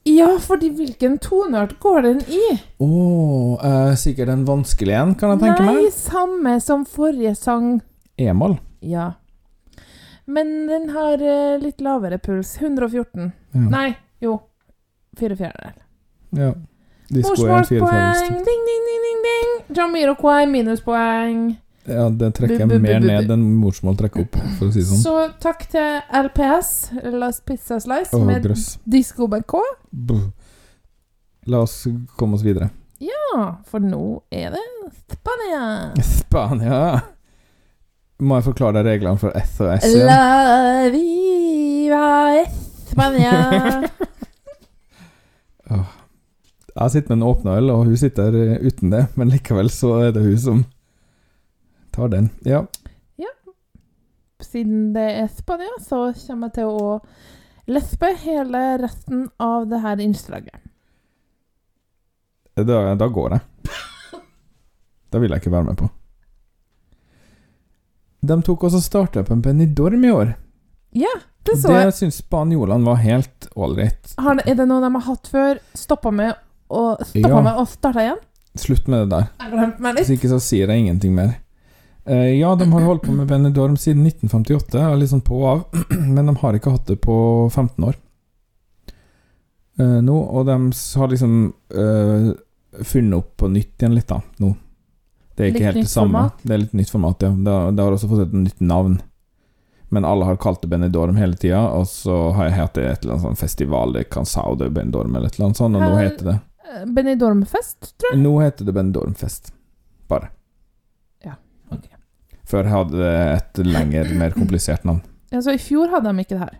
[SPEAKER 1] Ja, fordi hvilken toneart går den i?
[SPEAKER 2] Å, eh, sikkert en vanskelig en, kan jeg tenke
[SPEAKER 1] Nei,
[SPEAKER 2] meg.
[SPEAKER 1] samme som forrige sang.
[SPEAKER 2] E-moll.
[SPEAKER 1] Ja. Men den har eh, litt lavere puls. 114.
[SPEAKER 2] Ja.
[SPEAKER 1] Nei, jo. Fire fjerdedel.
[SPEAKER 2] ja. Disko er en!
[SPEAKER 1] Ding, Ding, ding, ding, ding, John Miroquai, minuspoeng.
[SPEAKER 2] Ja, det trekker
[SPEAKER 1] Bu- bu- bu-
[SPEAKER 2] mer
[SPEAKER 1] bu- bu.
[SPEAKER 2] ned enn morsmål trekker opp, for å si det sånn.
[SPEAKER 1] Så takk til LPS, Las Pizza Slice,
[SPEAKER 2] Å,
[SPEAKER 1] med
[SPEAKER 2] grøss.
[SPEAKER 1] Disco med
[SPEAKER 2] Buh. La oss komme oss videre.
[SPEAKER 1] Ja, for nå er det Spania.
[SPEAKER 2] Spania. Må jeg forklare deg reglene for S og S igjen?
[SPEAKER 1] La viva
[SPEAKER 2] Espania. *laughs* Jeg sitter med en åpna øl, og hun sitter uten det, men likevel så er det hun som tar den. Ja.
[SPEAKER 1] siden det er Spania, så kommer jeg til å lespe hele resten av det her innslaget.
[SPEAKER 2] Da, da går jeg. *laughs* Da vil jeg ikke være med på. De tok også starta på en Benidorm i år.
[SPEAKER 1] Ja, det så jeg.
[SPEAKER 2] Det syns spanjolene var helt ålreit.
[SPEAKER 1] Er det noe de har hatt før? Stoppa med og stoppa
[SPEAKER 2] Ja.
[SPEAKER 1] med og starta igjen?
[SPEAKER 2] Slutt med det der. Hvis ikke så sier jeg ingenting mer. Uh, ja, de har holdt på med Benidorm siden 1958, og litt sånn på og av, *clears throat* men de har ikke hatt det på 15 år. uh, nå, og de har liksom uh, funnet opp på nytt igjen litt, da, nå. Det er ikke
[SPEAKER 1] Litt
[SPEAKER 2] helt det samme.
[SPEAKER 1] format?
[SPEAKER 2] Det er litt nytt format, ja. Det har, det har også fått et nytt navn. Men alle har kalt det Benidorm hele tida, og så har jeg hatt det et eller annet sånn festival de Cansao de Benidorm eller et eller annet sånt, og nå heter det
[SPEAKER 1] Eh, Benidormfest, tror jeg.
[SPEAKER 2] Nå heter det Benidormfest. Bare.
[SPEAKER 1] Ja, ok.
[SPEAKER 2] Før hadde det et lenger, mer komplisert navn.
[SPEAKER 1] Ja, så I fjor hadde de ikke det her.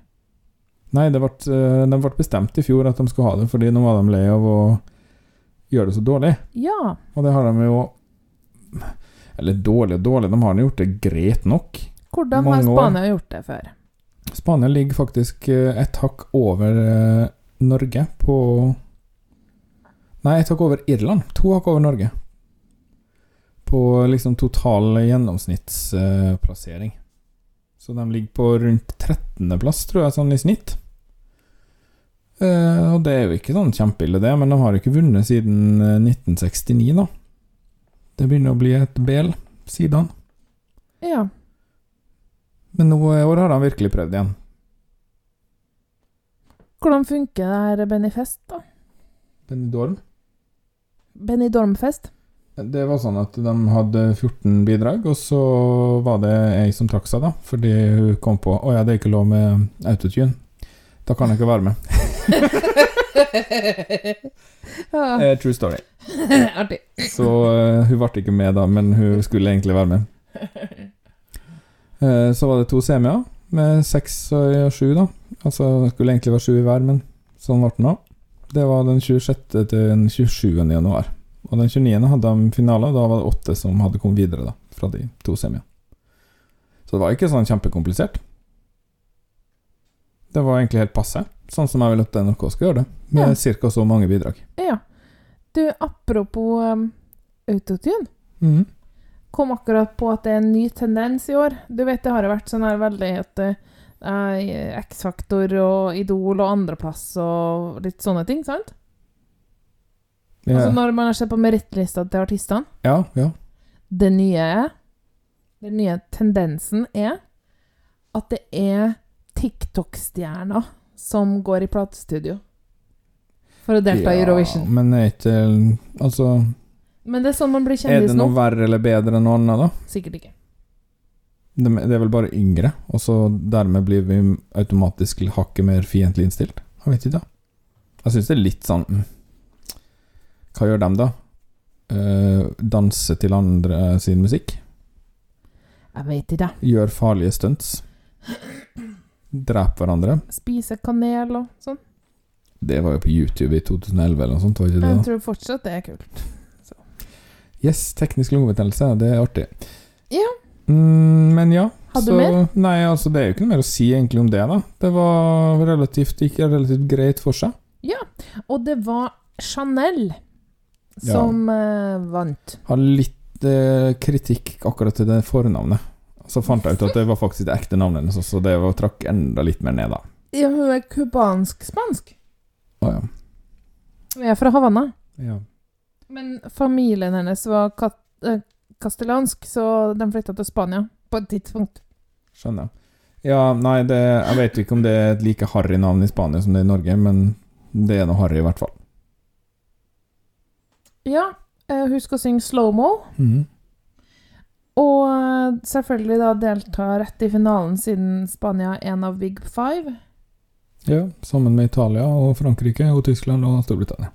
[SPEAKER 2] Nei, det ble, eh, de ble bestemt i fjor at de skulle ha det, fordi nå var de lei av å gjøre det så dårlig.
[SPEAKER 1] Ja.
[SPEAKER 2] Og det har de jo Eller dårlig og dårlig, de har gjort det greit nok.
[SPEAKER 1] Hvordan
[SPEAKER 2] har
[SPEAKER 1] har
[SPEAKER 2] år.
[SPEAKER 1] Spania gjort det før?
[SPEAKER 2] Spania ligger faktisk eh, et hakk over eh, Norge på Nei, et hakk over Irland. To hakk over Norge. På liksom total gjennomsnittsplassering. Så de ligger på rundt 13.-plass, tror jeg, sånn i snitt. Eh, og det er jo ikke sånn kjempeille, det, men de har jo ikke vunnet siden eh, 1969, da. Det begynner å bli et bel siden.
[SPEAKER 1] Ja.
[SPEAKER 2] Men nå i år har han virkelig prøvd igjen.
[SPEAKER 1] Hvordan funker det her Benifest, da?
[SPEAKER 2] Benidorm.
[SPEAKER 1] Benidormfest?
[SPEAKER 2] Det var sånn at de hadde 14 bidrag, og så var det ei som trakk seg, da. Fordi hun kom på Å ja, det er ikke lov med autotune. Da kan jeg ikke være med. *laughs* Eh, true story. *laughs*
[SPEAKER 1] Artig.
[SPEAKER 2] Så eh, hun ble ikke med, da, men hun skulle egentlig være med. Eh, så var det to semier med seks og sju, da. Altså det skulle egentlig være sju i hver, men sånn ble det nå. Det var den 26. til den 27. januar. Og den 29. hadde de finale, og da var det åtte som hadde kommet videre da, fra de to semiene. Så det var ikke sånn kjempekomplisert. Det var egentlig helt passe, sånn som jeg vil at NRK skal gjøre det, med
[SPEAKER 1] Ja.
[SPEAKER 2] ca. så mange bidrag.
[SPEAKER 1] Ja. Du, apropos um, autotune.
[SPEAKER 2] Mm.
[SPEAKER 1] Kom akkurat på at det er en ny tendens i år. Du vet, det har jo vært sånn her veldig at uh, X-Faktor og Idol og andreplass og litt sånne ting, sant?
[SPEAKER 2] Ja.
[SPEAKER 1] Altså når man har sett på merittlista til artistene.
[SPEAKER 2] ja, ja.
[SPEAKER 1] Det nye er Den nye tendensen er at det er TikTok-stjerner som går i platestudio for å delta i Eurovision.
[SPEAKER 2] men er ikke Altså
[SPEAKER 1] Men det er sånn man blir
[SPEAKER 2] Er det noe nå. verre eller bedre enn noe annet, da?
[SPEAKER 1] Sikkert ikke.
[SPEAKER 2] Det det er vel bare yngre, og så dermed blir vi automatisk hakket mer fiendtlig innstilt? Jeg vet ikke. Jeg syns det er litt sånn mm. Hva gjør dem, da? Uh, danse til andre sin musikk?
[SPEAKER 1] Jeg vet ikke.
[SPEAKER 2] Gjør farlige stunts? Drepe hverandre?
[SPEAKER 1] Spise kanel og sånn.
[SPEAKER 2] Det var jo på YouTube i 2011 eller noe sånt, var ikke det?
[SPEAKER 1] Jeg tror fortsatt det er kult.
[SPEAKER 2] Yes, teknisk lungebetennelse, det er artig.
[SPEAKER 1] Ja.
[SPEAKER 2] Mm, men ja.
[SPEAKER 1] Hadde du
[SPEAKER 2] så,
[SPEAKER 1] mer?
[SPEAKER 2] Nei, altså det er jo ikke noe mer å si egentlig om det, da. Det var relativt, gikk relativt greit for seg.
[SPEAKER 1] Ja, Og det var Chanel som ja. vant.
[SPEAKER 2] Har litt eh, kritikk akkurat til det fornavnet. Så fant jeg ut at det var faktisk det ekte navnet hennes, så det var, trakk enda litt mer ned, da.
[SPEAKER 1] Ja, hun er cubansk-spansk.
[SPEAKER 2] Å ja.
[SPEAKER 1] Hun er fra Havanna.
[SPEAKER 2] ja.
[SPEAKER 1] Men familien hennes var kat eh, kastellansk, så de flytta til Spania på et tidspunkt.
[SPEAKER 2] Skjønner. Ja, nei, det, jeg vet ikke om det er et like harry navn i Spania som det er i Norge, men det er noe harry i hvert fall.
[SPEAKER 1] Ja, Husk hun skal synge slow-mo.
[SPEAKER 2] Mhm.
[SPEAKER 1] Og selvfølgelig da delta rett i finalen, siden Spania er en av Big Five.
[SPEAKER 2] Ja, sammen med Italia og Frankrike og Tyskland og Storbritannia.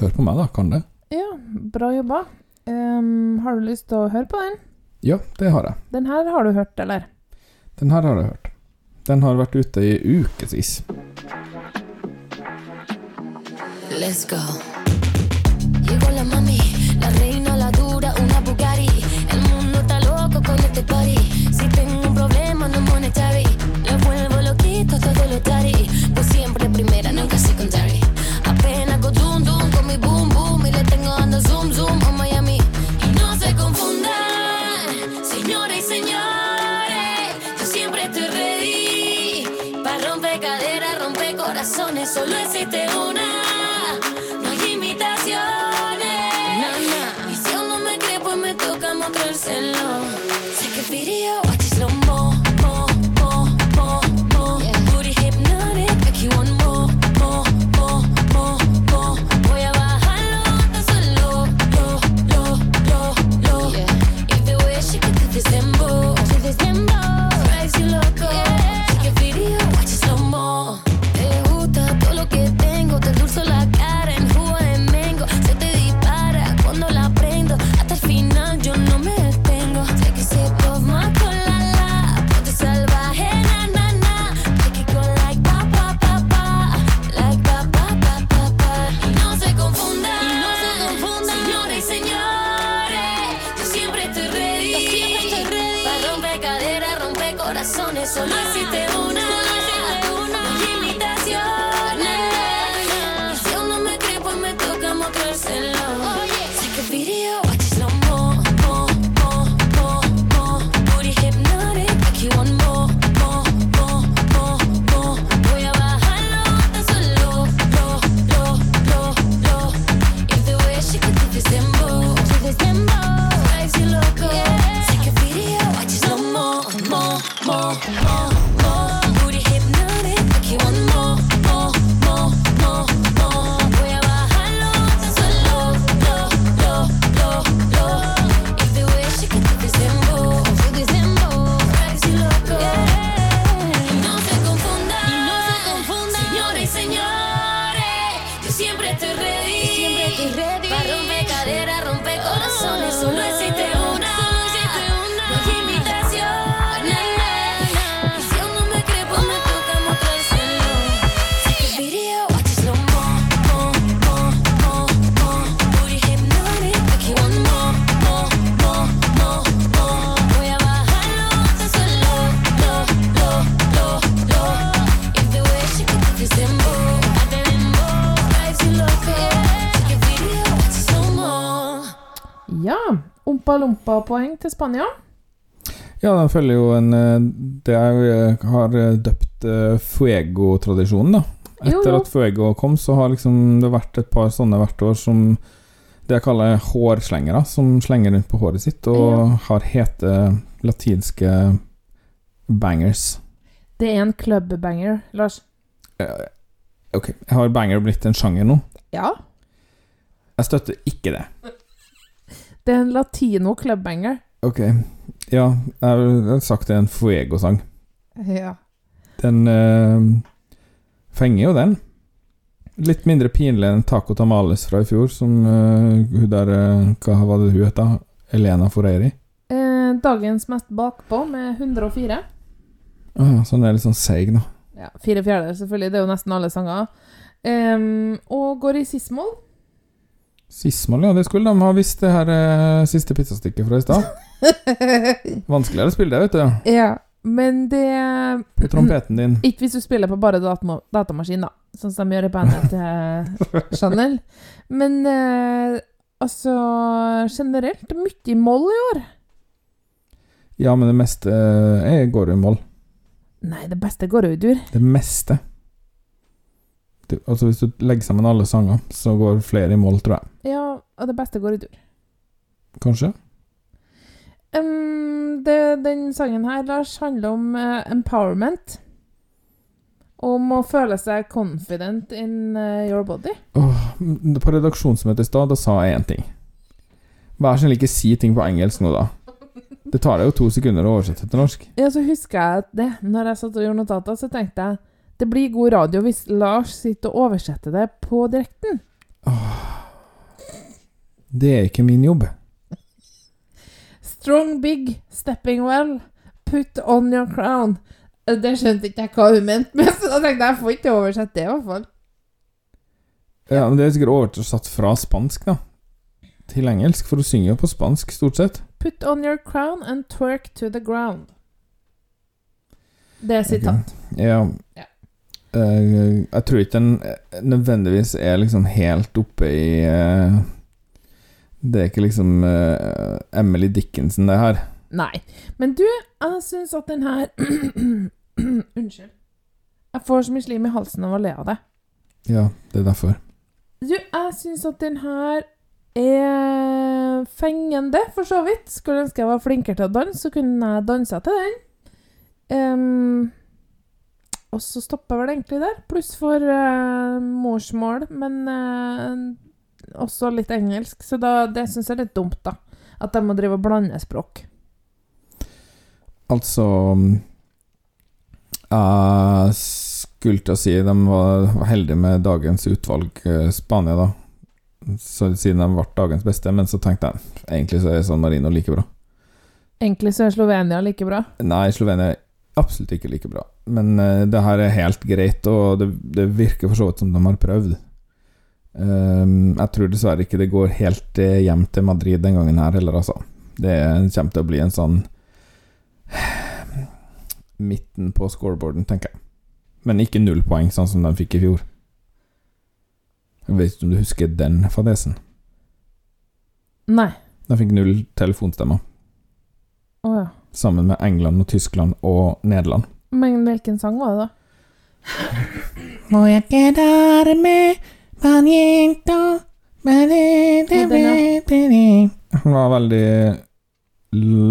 [SPEAKER 2] Hør på meg, da. Kan det?
[SPEAKER 1] Ja, bra jobba. Um, har du lyst til å høre på den?
[SPEAKER 2] Ja, det har jeg.
[SPEAKER 1] Den her har du hørt, eller?
[SPEAKER 2] Den her har jeg hørt. Den har vært ute i ukevis.
[SPEAKER 10] Let's go.
[SPEAKER 1] Til Spania.
[SPEAKER 2] Ja, den følger jo en eh, Det jeg har eh, døpt eh, fuego-tradisjonen, da. Etter
[SPEAKER 1] jo.
[SPEAKER 2] at fuego kom, så har liksom det vært et par sånne hvert år som det jeg kaller hårslengere, som slenger rundt på håret sitt og
[SPEAKER 1] Ja.
[SPEAKER 2] har hete latinske bangers.
[SPEAKER 1] Det er en clubbanger, Lars.
[SPEAKER 2] Uh, Ok, har banger blitt en sjanger nå?
[SPEAKER 1] Ja.
[SPEAKER 2] Jeg støtter ikke det.
[SPEAKER 1] Det er en latino clubbanger.
[SPEAKER 2] Ok, ja, jeg har sagt det er en fuego-sang.
[SPEAKER 1] Ja.
[SPEAKER 2] Den eh, fenger jo den. Litt mindre pinlig enn Taco Tamales fra i fjor, som eh, hun der eh, Hva var det hun het? da? Elena Foreiri?
[SPEAKER 1] Eh, dagens mest bakpå med 104.
[SPEAKER 2] Ah, så den er litt sånn seig, da.
[SPEAKER 1] Ja, Fire fjerdedeler, selvfølgelig. Det er jo nesten alle sanger. Um, og går i sismål.
[SPEAKER 2] Sismål, ja, det skulle de ha visst, det her eh, siste pizzastykket fra i stad. *laughs* *laughs* Vanskeligere å spille det, vet du.
[SPEAKER 1] ja, men det
[SPEAKER 2] På trompeten din.
[SPEAKER 1] Ikke hvis du spiller på bare datama datamaskin, da. Sånn som de gjør i bandet til Chanel. Men eh, altså Generelt mye moll i år.
[SPEAKER 2] Ja, men det meste eh, går jo i moll.
[SPEAKER 1] Nei, det beste går jo i dur.
[SPEAKER 2] Det meste. Du, altså Hvis du legger sammen alle sanger, så går flere i moll, tror jeg.
[SPEAKER 1] Ja, og det beste går i dur.
[SPEAKER 2] Kanskje?
[SPEAKER 1] Em, det, den sangen her, Lars, handler om uh, empowerment. Om å føle seg confident in uh, your body.
[SPEAKER 2] Oh, på redaksjonsmøtet i stad, da sa jeg én ting. Vær så snill, ikke si ting på engelsk nå, da. Det tar deg jo to sekunder å oversette til norsk.
[SPEAKER 1] Ja, så husker jeg at det, når jeg satt og gjorde notater, så tenkte jeg det blir god radio hvis Lars sitter og oversetter det på direkten.
[SPEAKER 2] Det er ikke min jobb.
[SPEAKER 1] Strong big, stepping well, put on your crown. Eh, Det skjønte ikke jeg hva hun mente, med, *laughs* så da tenkte jeg jeg får ikke oversette det, i hvert fall.
[SPEAKER 2] Ja, men Det er sikkert oversatt fra spansk, da. Til engelsk, for hun synger jo på spansk, stort sett.
[SPEAKER 1] Put on your crown and twerk to the ground. Det er sitat.
[SPEAKER 2] Ja.
[SPEAKER 1] Ja.
[SPEAKER 2] Uh, jeg tror ikke den eh, nødvendigvis er liksom helt oppe i eh, Det er ikke liksom uh, Emily Dickinson, det her.
[SPEAKER 1] Nei. Men du, jeg syns at den her *clears throat* Unnskyld. Jeg får så mye slim i halsen av å le av det.
[SPEAKER 2] Ja, det er derfor.
[SPEAKER 1] Du, jeg syns at den her er fengende, for så vidt. Skulle ønske jeg var flinkere til å danse, så kunne jeg dansa til den. Um, og så stopper jeg vel egentlig der. Pluss for uh, morsmål, men eh, også litt engelsk. Så da, det syns jeg er litt dumt, da. At de må drive og blande språk.
[SPEAKER 2] Altså mm, Jeg skulle til å si de var, var heldige med dagens utvalg, eh, Spania, da. Så, siden de ble dagens beste. Men så tenkte jeg egentlig så er San Marino like bra.
[SPEAKER 1] Egentlig så er Slovenia like bra.
[SPEAKER 2] Nei, Slovenia er absolutt ikke like bra. Men uh, det her er helt greit, og det, det virker for så vidt som de har prøvd. Ehm, jeg tror dessverre ikke det går helt eh, hjem til Madrid den gangen her heller, altså. Det kommer til å bli en sånn *sighs* midten på scoreboarden, tenker jeg. Men ikke null poeng, sånn som de fikk i fjor. Jeg vet ikke om du husker den fadesen?
[SPEAKER 1] Nei.
[SPEAKER 2] De fikk null telefonstemmer,
[SPEAKER 1] Å ja.
[SPEAKER 2] sammen med England og Tyskland og Nederland.
[SPEAKER 1] Men hvilken sang var det, da?
[SPEAKER 2] Må jeg quedarme Han var veldig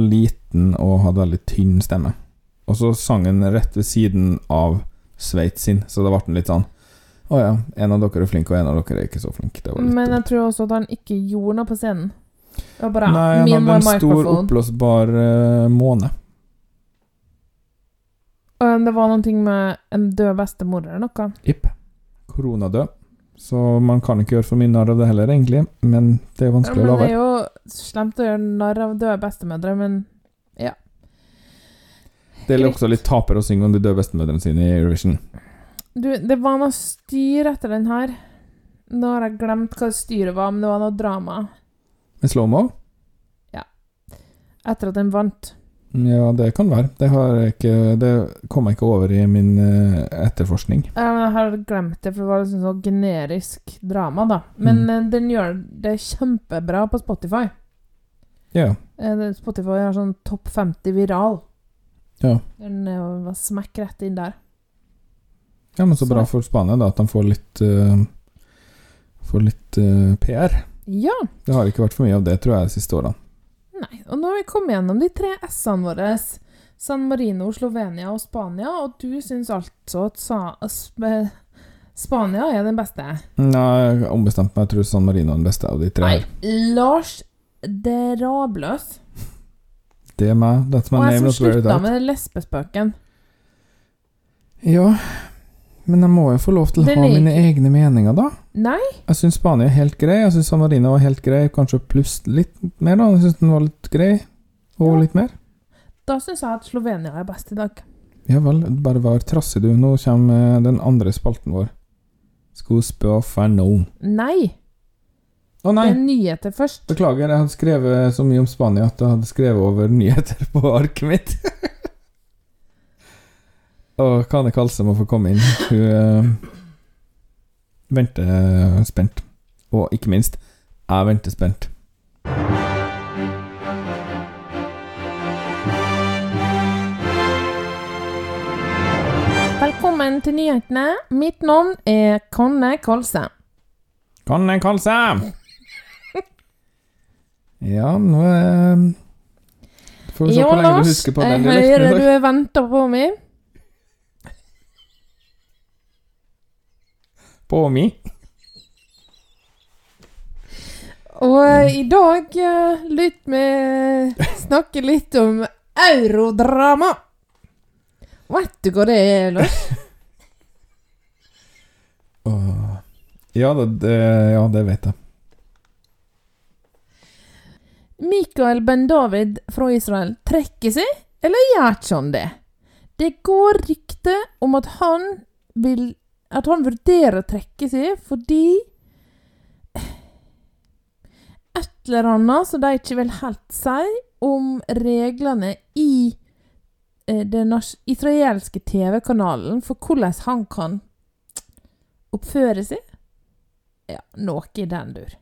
[SPEAKER 2] liten og hadde veldig tynn stemme. Og så sang han rett ved siden av Sveits sin, så da ble han litt sånn Å ja, en av dere er flink, og en av dere er ikke så flink. Det var litt
[SPEAKER 1] Men jeg tror også at han ikke gjorde noe på scenen. Det var bare
[SPEAKER 2] Nei, han hadde en stor oppblåsbar uh, måne.
[SPEAKER 1] Og det var noe med en død bestemor eller noe.
[SPEAKER 2] Jipp. Koronadød. Så man kan ikke gjøre for mye narr av det heller, egentlig. Men det er
[SPEAKER 1] jo
[SPEAKER 2] vanskelig
[SPEAKER 1] ja,
[SPEAKER 2] å la
[SPEAKER 1] det er jo slemt å gjøre narr av døde bestemødre, men ja.
[SPEAKER 2] Det er også litt taper å synge om de døde bestemødrene sine i Eurovision.
[SPEAKER 1] du, det var noe styr etter den her. Nå har jeg glemt hva styret var, men det var noe drama
[SPEAKER 2] Med slow-mo? Ja.
[SPEAKER 1] etter at den vant.
[SPEAKER 2] Ja, det kan være. Det, ikke, det kom jeg ikke over i min eh, etterforskning.
[SPEAKER 1] Jeg har glemt det, for det var liksom sånn generisk drama, da. Men
[SPEAKER 2] Mm.
[SPEAKER 1] eh, den gjør det kjempebra på Spotify.
[SPEAKER 2] Ja.
[SPEAKER 1] Eh, Spotify har sånn topp 50 viral.
[SPEAKER 2] Ja.
[SPEAKER 1] Den var smekk rett inn der.
[SPEAKER 2] ja, men så bra for Spania, da, at de får litt uh, Får litt uh, PR.
[SPEAKER 1] Ja.
[SPEAKER 2] Det har ikke vært for mye av det, tror jeg, de siste årene.
[SPEAKER 1] Nei, og nå har vi kommet gjennom de tre S-ene våre. San Marino, Slovenia og Spania, og du syns altså at sa, Sp Spania er den beste?
[SPEAKER 2] Nei, jeg har ombestemt meg. Jeg tror San Marino er den beste av de tre.
[SPEAKER 1] Nei. Lars Drabløs.
[SPEAKER 2] Det er meg. That's my
[SPEAKER 1] Og
[SPEAKER 2] name. Og jeg som
[SPEAKER 1] slutta med lesbespøken.
[SPEAKER 2] Ja, men jeg må jo få lov til å ha mine egne meninger, da.
[SPEAKER 1] Nei,
[SPEAKER 2] Jeg syns Spania er helt grei. Jeg syns San Marino var helt grei, kanskje pluss litt mer, da. Jeg syns den var litt grei, og
[SPEAKER 1] Ja.
[SPEAKER 2] litt mer.
[SPEAKER 1] da syns jeg at Slovenia er best i dag.
[SPEAKER 2] Ja vel, bare vær trassig, du. Nå kommer eh, den andre spalten vår. Skal spø for noen?
[SPEAKER 1] Nei,
[SPEAKER 2] Å nei!
[SPEAKER 1] det er nyheter først.
[SPEAKER 2] Beklager, jeg hadde skrevet så mye om Spania at jeg hadde skrevet over nyheter på arket mitt. *laughs* Og Kane Kalse må få komme inn. Hun eh, venter eh, spent. Og ikke minst, jeg venter spent.
[SPEAKER 1] Velkommen til nyhetene. Mitt navn er Conne Kolse.
[SPEAKER 2] Kanne Kalse! Ja, nå er Får vi se
[SPEAKER 1] Ja,
[SPEAKER 2] hvor lenge du
[SPEAKER 1] Lars,
[SPEAKER 2] husker på den dialekten. Jeg
[SPEAKER 1] hører du venter på meg.
[SPEAKER 2] På mi.
[SPEAKER 1] Og eh, i dag uh, lytt vi snakke litt om eurodrama. Vet du hva det er, Lars? *laughs*
[SPEAKER 2] Ja, det, det, ja, det vet jeg.
[SPEAKER 1] Mikael Ben-David fra Israel trekker seg, eller gjør ikke han det? Det går rykter om at han vil At han vurderer å trekke seg fordi Et eller annet som de ikke vil helt si om reglene i eh, den israelske TV-kanalen for hvordan han kan oppføre seg. Ja, noe i den dur.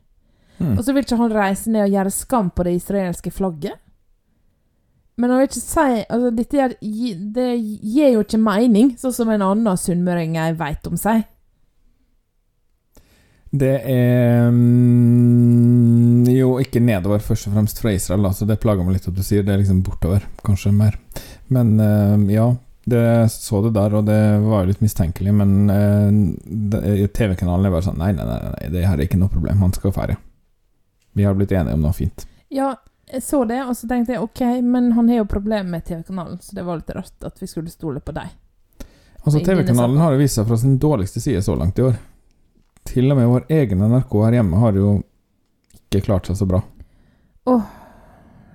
[SPEAKER 2] Mm.
[SPEAKER 1] Og så vil ikke han reise ned og gjøre skam på det israelske flagget. Men jeg vil ikke si altså, dette Det gir jo ikke mening, sånn som en annen sunnmøring jeg veit om seg.
[SPEAKER 2] Det er mm, jo ikke nedover, først og fremst fra Israel, så det plager meg litt at du sier det er liksom bortover, kanskje mer. Men eh, ja, det så det der, og det var jo litt mistenkelig, men eh, TV-kanalen er bare sånn Nei, nei, nei, nei, det her er ikke noe problem, han skal ferdig. Vi har blitt enige om noe fint.
[SPEAKER 1] Ja, jeg så det, og så tenkte jeg OK, men han har jo problemer med TV-kanalen, så det var litt rart at vi skulle stole på deg.
[SPEAKER 2] Altså, TV-kanalen har jo vist seg fra sin dårligste side så langt i år. Til og med vår egen NRK her hjemme har jo ikke klart seg så bra.
[SPEAKER 1] Åh,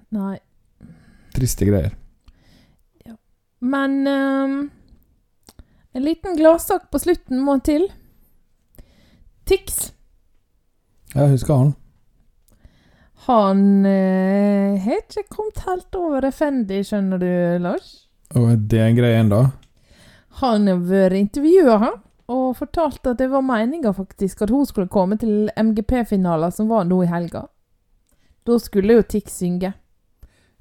[SPEAKER 1] Nei.
[SPEAKER 2] Triste greier. Ja.
[SPEAKER 1] Men um, en liten gladsak på slutten må til. Tix.
[SPEAKER 2] Ja, husker han.
[SPEAKER 1] Han eh, har ikke kommet helt over Effendi, skjønner du, Lars.
[SPEAKER 2] Og er det en greie ennå?
[SPEAKER 1] Han har vært intervjua, han, og fortalte at det var meninga faktisk at hun skulle komme til MGP-finalen som var nå i helga. Da skulle jo Tix synge.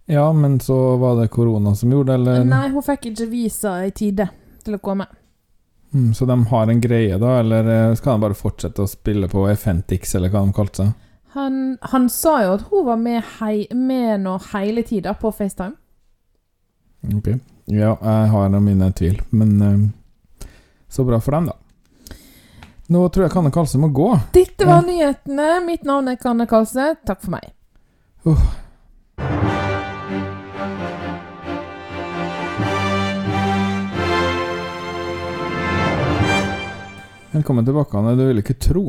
[SPEAKER 2] Ja, men så var det korona som gjorde det, eller?
[SPEAKER 1] Nei, hun fikk ikke visa i tide til å komme.
[SPEAKER 2] Mm, så de har en greie, da, eller eh, skal de bare fortsette å spille på Fentix, eller hva de kalte seg?
[SPEAKER 1] Han, han sa jo at hun var med, hei, med nå hele tida på FaceTime.
[SPEAKER 2] Ok. Ja, jeg har nå mine tvil, men uh, så bra for dem, da. Nå tror jeg Kanne Kalse må gå.
[SPEAKER 1] Dette var nyhetene. Mitt navn er Kanne Kalse. Takk for meg.
[SPEAKER 2] Velkommen tilbake, Anne. Du vil ikke tro.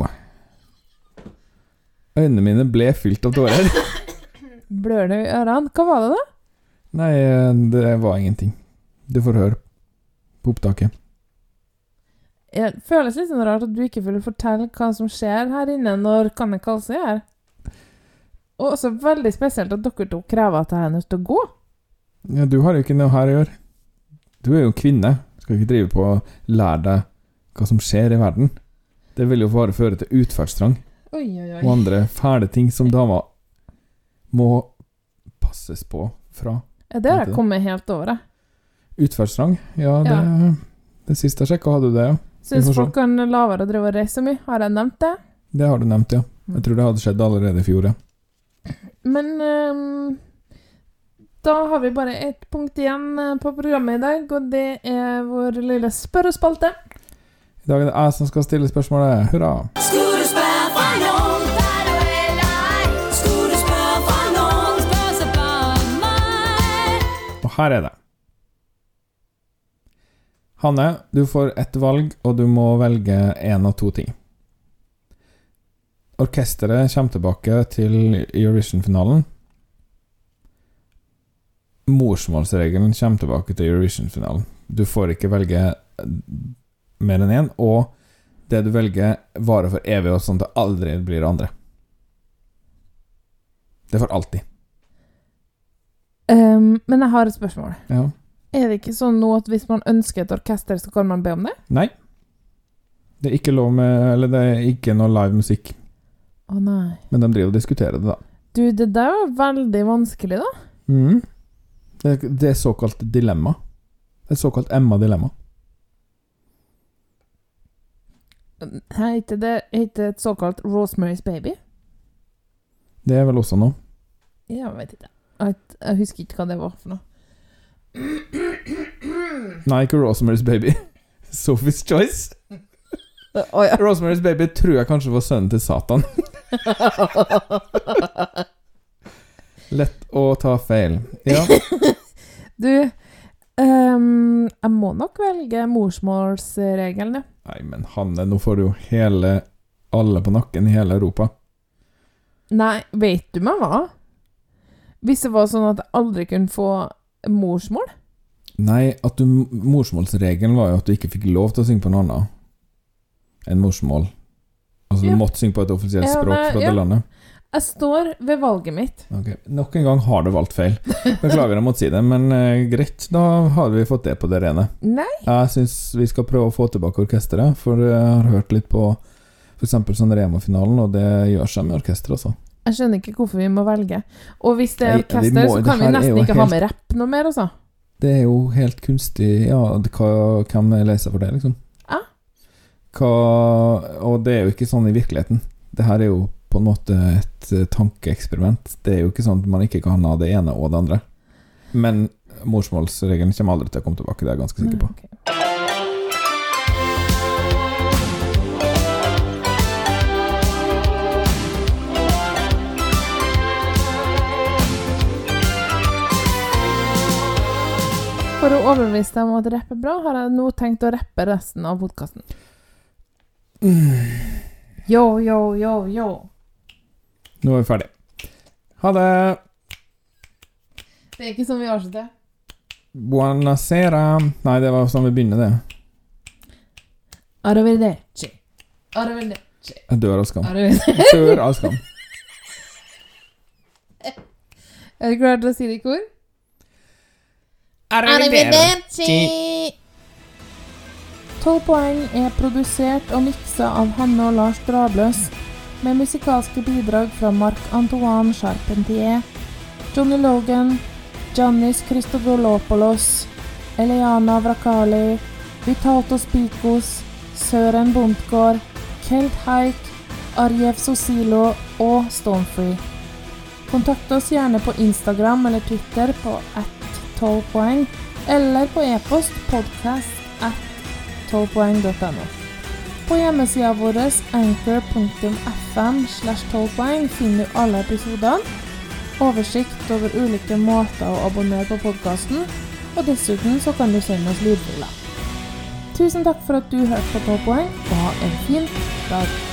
[SPEAKER 2] Øynene mine ble fylt av tårer. *laughs*
[SPEAKER 1] Blør det i ørene? Hva var det, da?
[SPEAKER 2] Nei, det var ingenting. Du får høre på opptaket.
[SPEAKER 1] Det føles litt sånn rart at du ikke vil fortelle hva som skjer her inne når Kanne Kalse er her. Og også veldig spesielt at dere to krever at jeg er nødt til å gå.
[SPEAKER 2] Ja, du har jo ikke noe her å gjøre. Du er jo kvinne. Skal ikke drive på å lære deg hva som skjer i verden. Det vil jo bare føre til utferdstrang
[SPEAKER 1] Oi, oi, oi.
[SPEAKER 2] og andre fæle ting som damer må passes på fra.
[SPEAKER 1] Ja, det har jeg kommet helt over. jeg.
[SPEAKER 2] Utferdstrang? Ja, det,
[SPEAKER 1] Ja.
[SPEAKER 2] det siste jeg sjekka, hadde du det, ja.
[SPEAKER 1] Syns folk kan la være å drive og reise så mye. Har jeg nevnt det?
[SPEAKER 2] Det har du nevnt, ja. Jeg tror det hadde skjedd allerede i fjor, ja.
[SPEAKER 1] Men um, da har vi bare ett punkt igjen eh, på programmet i dag, og det er vår lille spørrespalte.
[SPEAKER 2] I dag er det jeg som skal stille spørsmålet. Hurra!
[SPEAKER 10] Skulle
[SPEAKER 2] her er det. Hanne, du får ett valg, og du må velge én av to ting. Orkesteret kommer tilbake til Eurovision-finalen. Morsmålsregelen kommer tilbake til Eurovision-finalen. Du får ikke velge mer enn én, og det du velger, varer for evig, og sånn at det aldri blir andre. Det er for alltid.
[SPEAKER 1] Ehm, men jeg har et spørsmål.
[SPEAKER 2] Ja.
[SPEAKER 1] Er det ikke sånn nå at hvis man ønsker et orkester, så kan man be om det?
[SPEAKER 2] Nei. Det er ikke lov med Eller det er ikke noe live musikk.
[SPEAKER 1] Å nei.
[SPEAKER 2] Men de driver og diskuterer det, da.
[SPEAKER 1] Du, det der var veldig vanskelig, da.
[SPEAKER 2] Mm. Det, det er såkalt dilemma. Det er såkalt Emma-dilemma.
[SPEAKER 1] Heter det heter et såkalt Rosemary's Baby?
[SPEAKER 2] Det er vel også noe.
[SPEAKER 1] Jeg vet ikke. Jeg, husker ikke hva det var for noe.
[SPEAKER 2] Nei, ikke Rosemary's Baby. *laughs* Sophie's Choice. *laughs*
[SPEAKER 1] Oh, ja.
[SPEAKER 2] Rosemary's Baby tror jeg kanskje var sønnen til Satan. *laughs* Lett å ta feil. Ja.
[SPEAKER 1] Du, um, jeg må nok velge morsmålsregelen, ja.
[SPEAKER 2] Nei, men Hanne, nå får du jo hele alle på nakken i hele Europa.
[SPEAKER 1] Nei, vet du meg hva? Hvis det var sånn at jeg aldri kunne få morsmål
[SPEAKER 2] Nei, at du, morsmålsregelen var jo at du ikke fikk lov til å synge på noe annet enn morsmål. Altså, du måtte synge på et offisielt
[SPEAKER 1] Ja,
[SPEAKER 2] språk
[SPEAKER 1] nei,
[SPEAKER 2] fra
[SPEAKER 1] ja.
[SPEAKER 2] det landet.
[SPEAKER 1] Jeg står ved valget mitt.
[SPEAKER 2] Ok, Nok en gang har du valgt feil. Beklager jeg måtte si det, men eh, greit, da har vi fått det på det rene.
[SPEAKER 1] Nei.
[SPEAKER 2] Jeg syns vi skal prøve å få tilbake orkesteret, for jeg har hørt litt på f.eks. sånn Rema-finalen, og det gjør seg med orkester, altså.
[SPEAKER 1] Jeg skjønner ikke hvorfor vi må velge. Og hvis det er orkester, så kan vi nesten
[SPEAKER 2] ikke
[SPEAKER 1] ikke ha med rapp noe mer, altså.
[SPEAKER 2] Det er jo helt kunstig Ja, hva, hvem er lei seg for det, liksom?
[SPEAKER 1] Ja.
[SPEAKER 2] Hva, og det er jo ikke sånn i virkeligheten. Det her er jo på en måte et eh, tankeeksperiment. Det er jo ikke sånn at man ikke kan ha det ene og det andre. Men morsmålsregelen kommer aldri til å komme tilbake, det er jeg ganske sikker på.
[SPEAKER 1] Nei, For å overbevise deg om at rapp er bra, har jeg nå tenkt å rappe resten av podkasten. *sighs* Yo, yo, yo, yo.
[SPEAKER 2] Nå er vi ferdig. Ha det!
[SPEAKER 1] Det er ikke sånn vi avslutter.
[SPEAKER 2] Buonasera. Nei, det var sånn vi begynner, det.
[SPEAKER 1] Arrivederci. Arrivederci.
[SPEAKER 2] Jeg dør av skam.
[SPEAKER 1] Arrivederci.
[SPEAKER 2] Dør av skam. *laughs*
[SPEAKER 1] Er du klar til å si det i kor? Tolv poeng er produsert og miksa av Hanne og Lars Drabløs, med musikalske bidrag fra Marc-Antoine Charpentier, Johnny Logan, Giannis Christodolopoulos, Eliana Vrakali, Vitato Spikos, Søren Bondgård, Kelt Haik, Arjev Sosilo og Stonefree. Kontakt oss gjerne på Instagram eller Twitter på at 12 poeng, eller på e-post podcast at 12poeng.no. På hjemmesida vår anchor.fm slash 12 poeng finner du alle episodene, oversikt over ulike måter å abonnere på podkasten, og dessuten så kan du sende oss lydfiler. Tusen takk for at du hørte på 12 poeng, og ha en fin dag.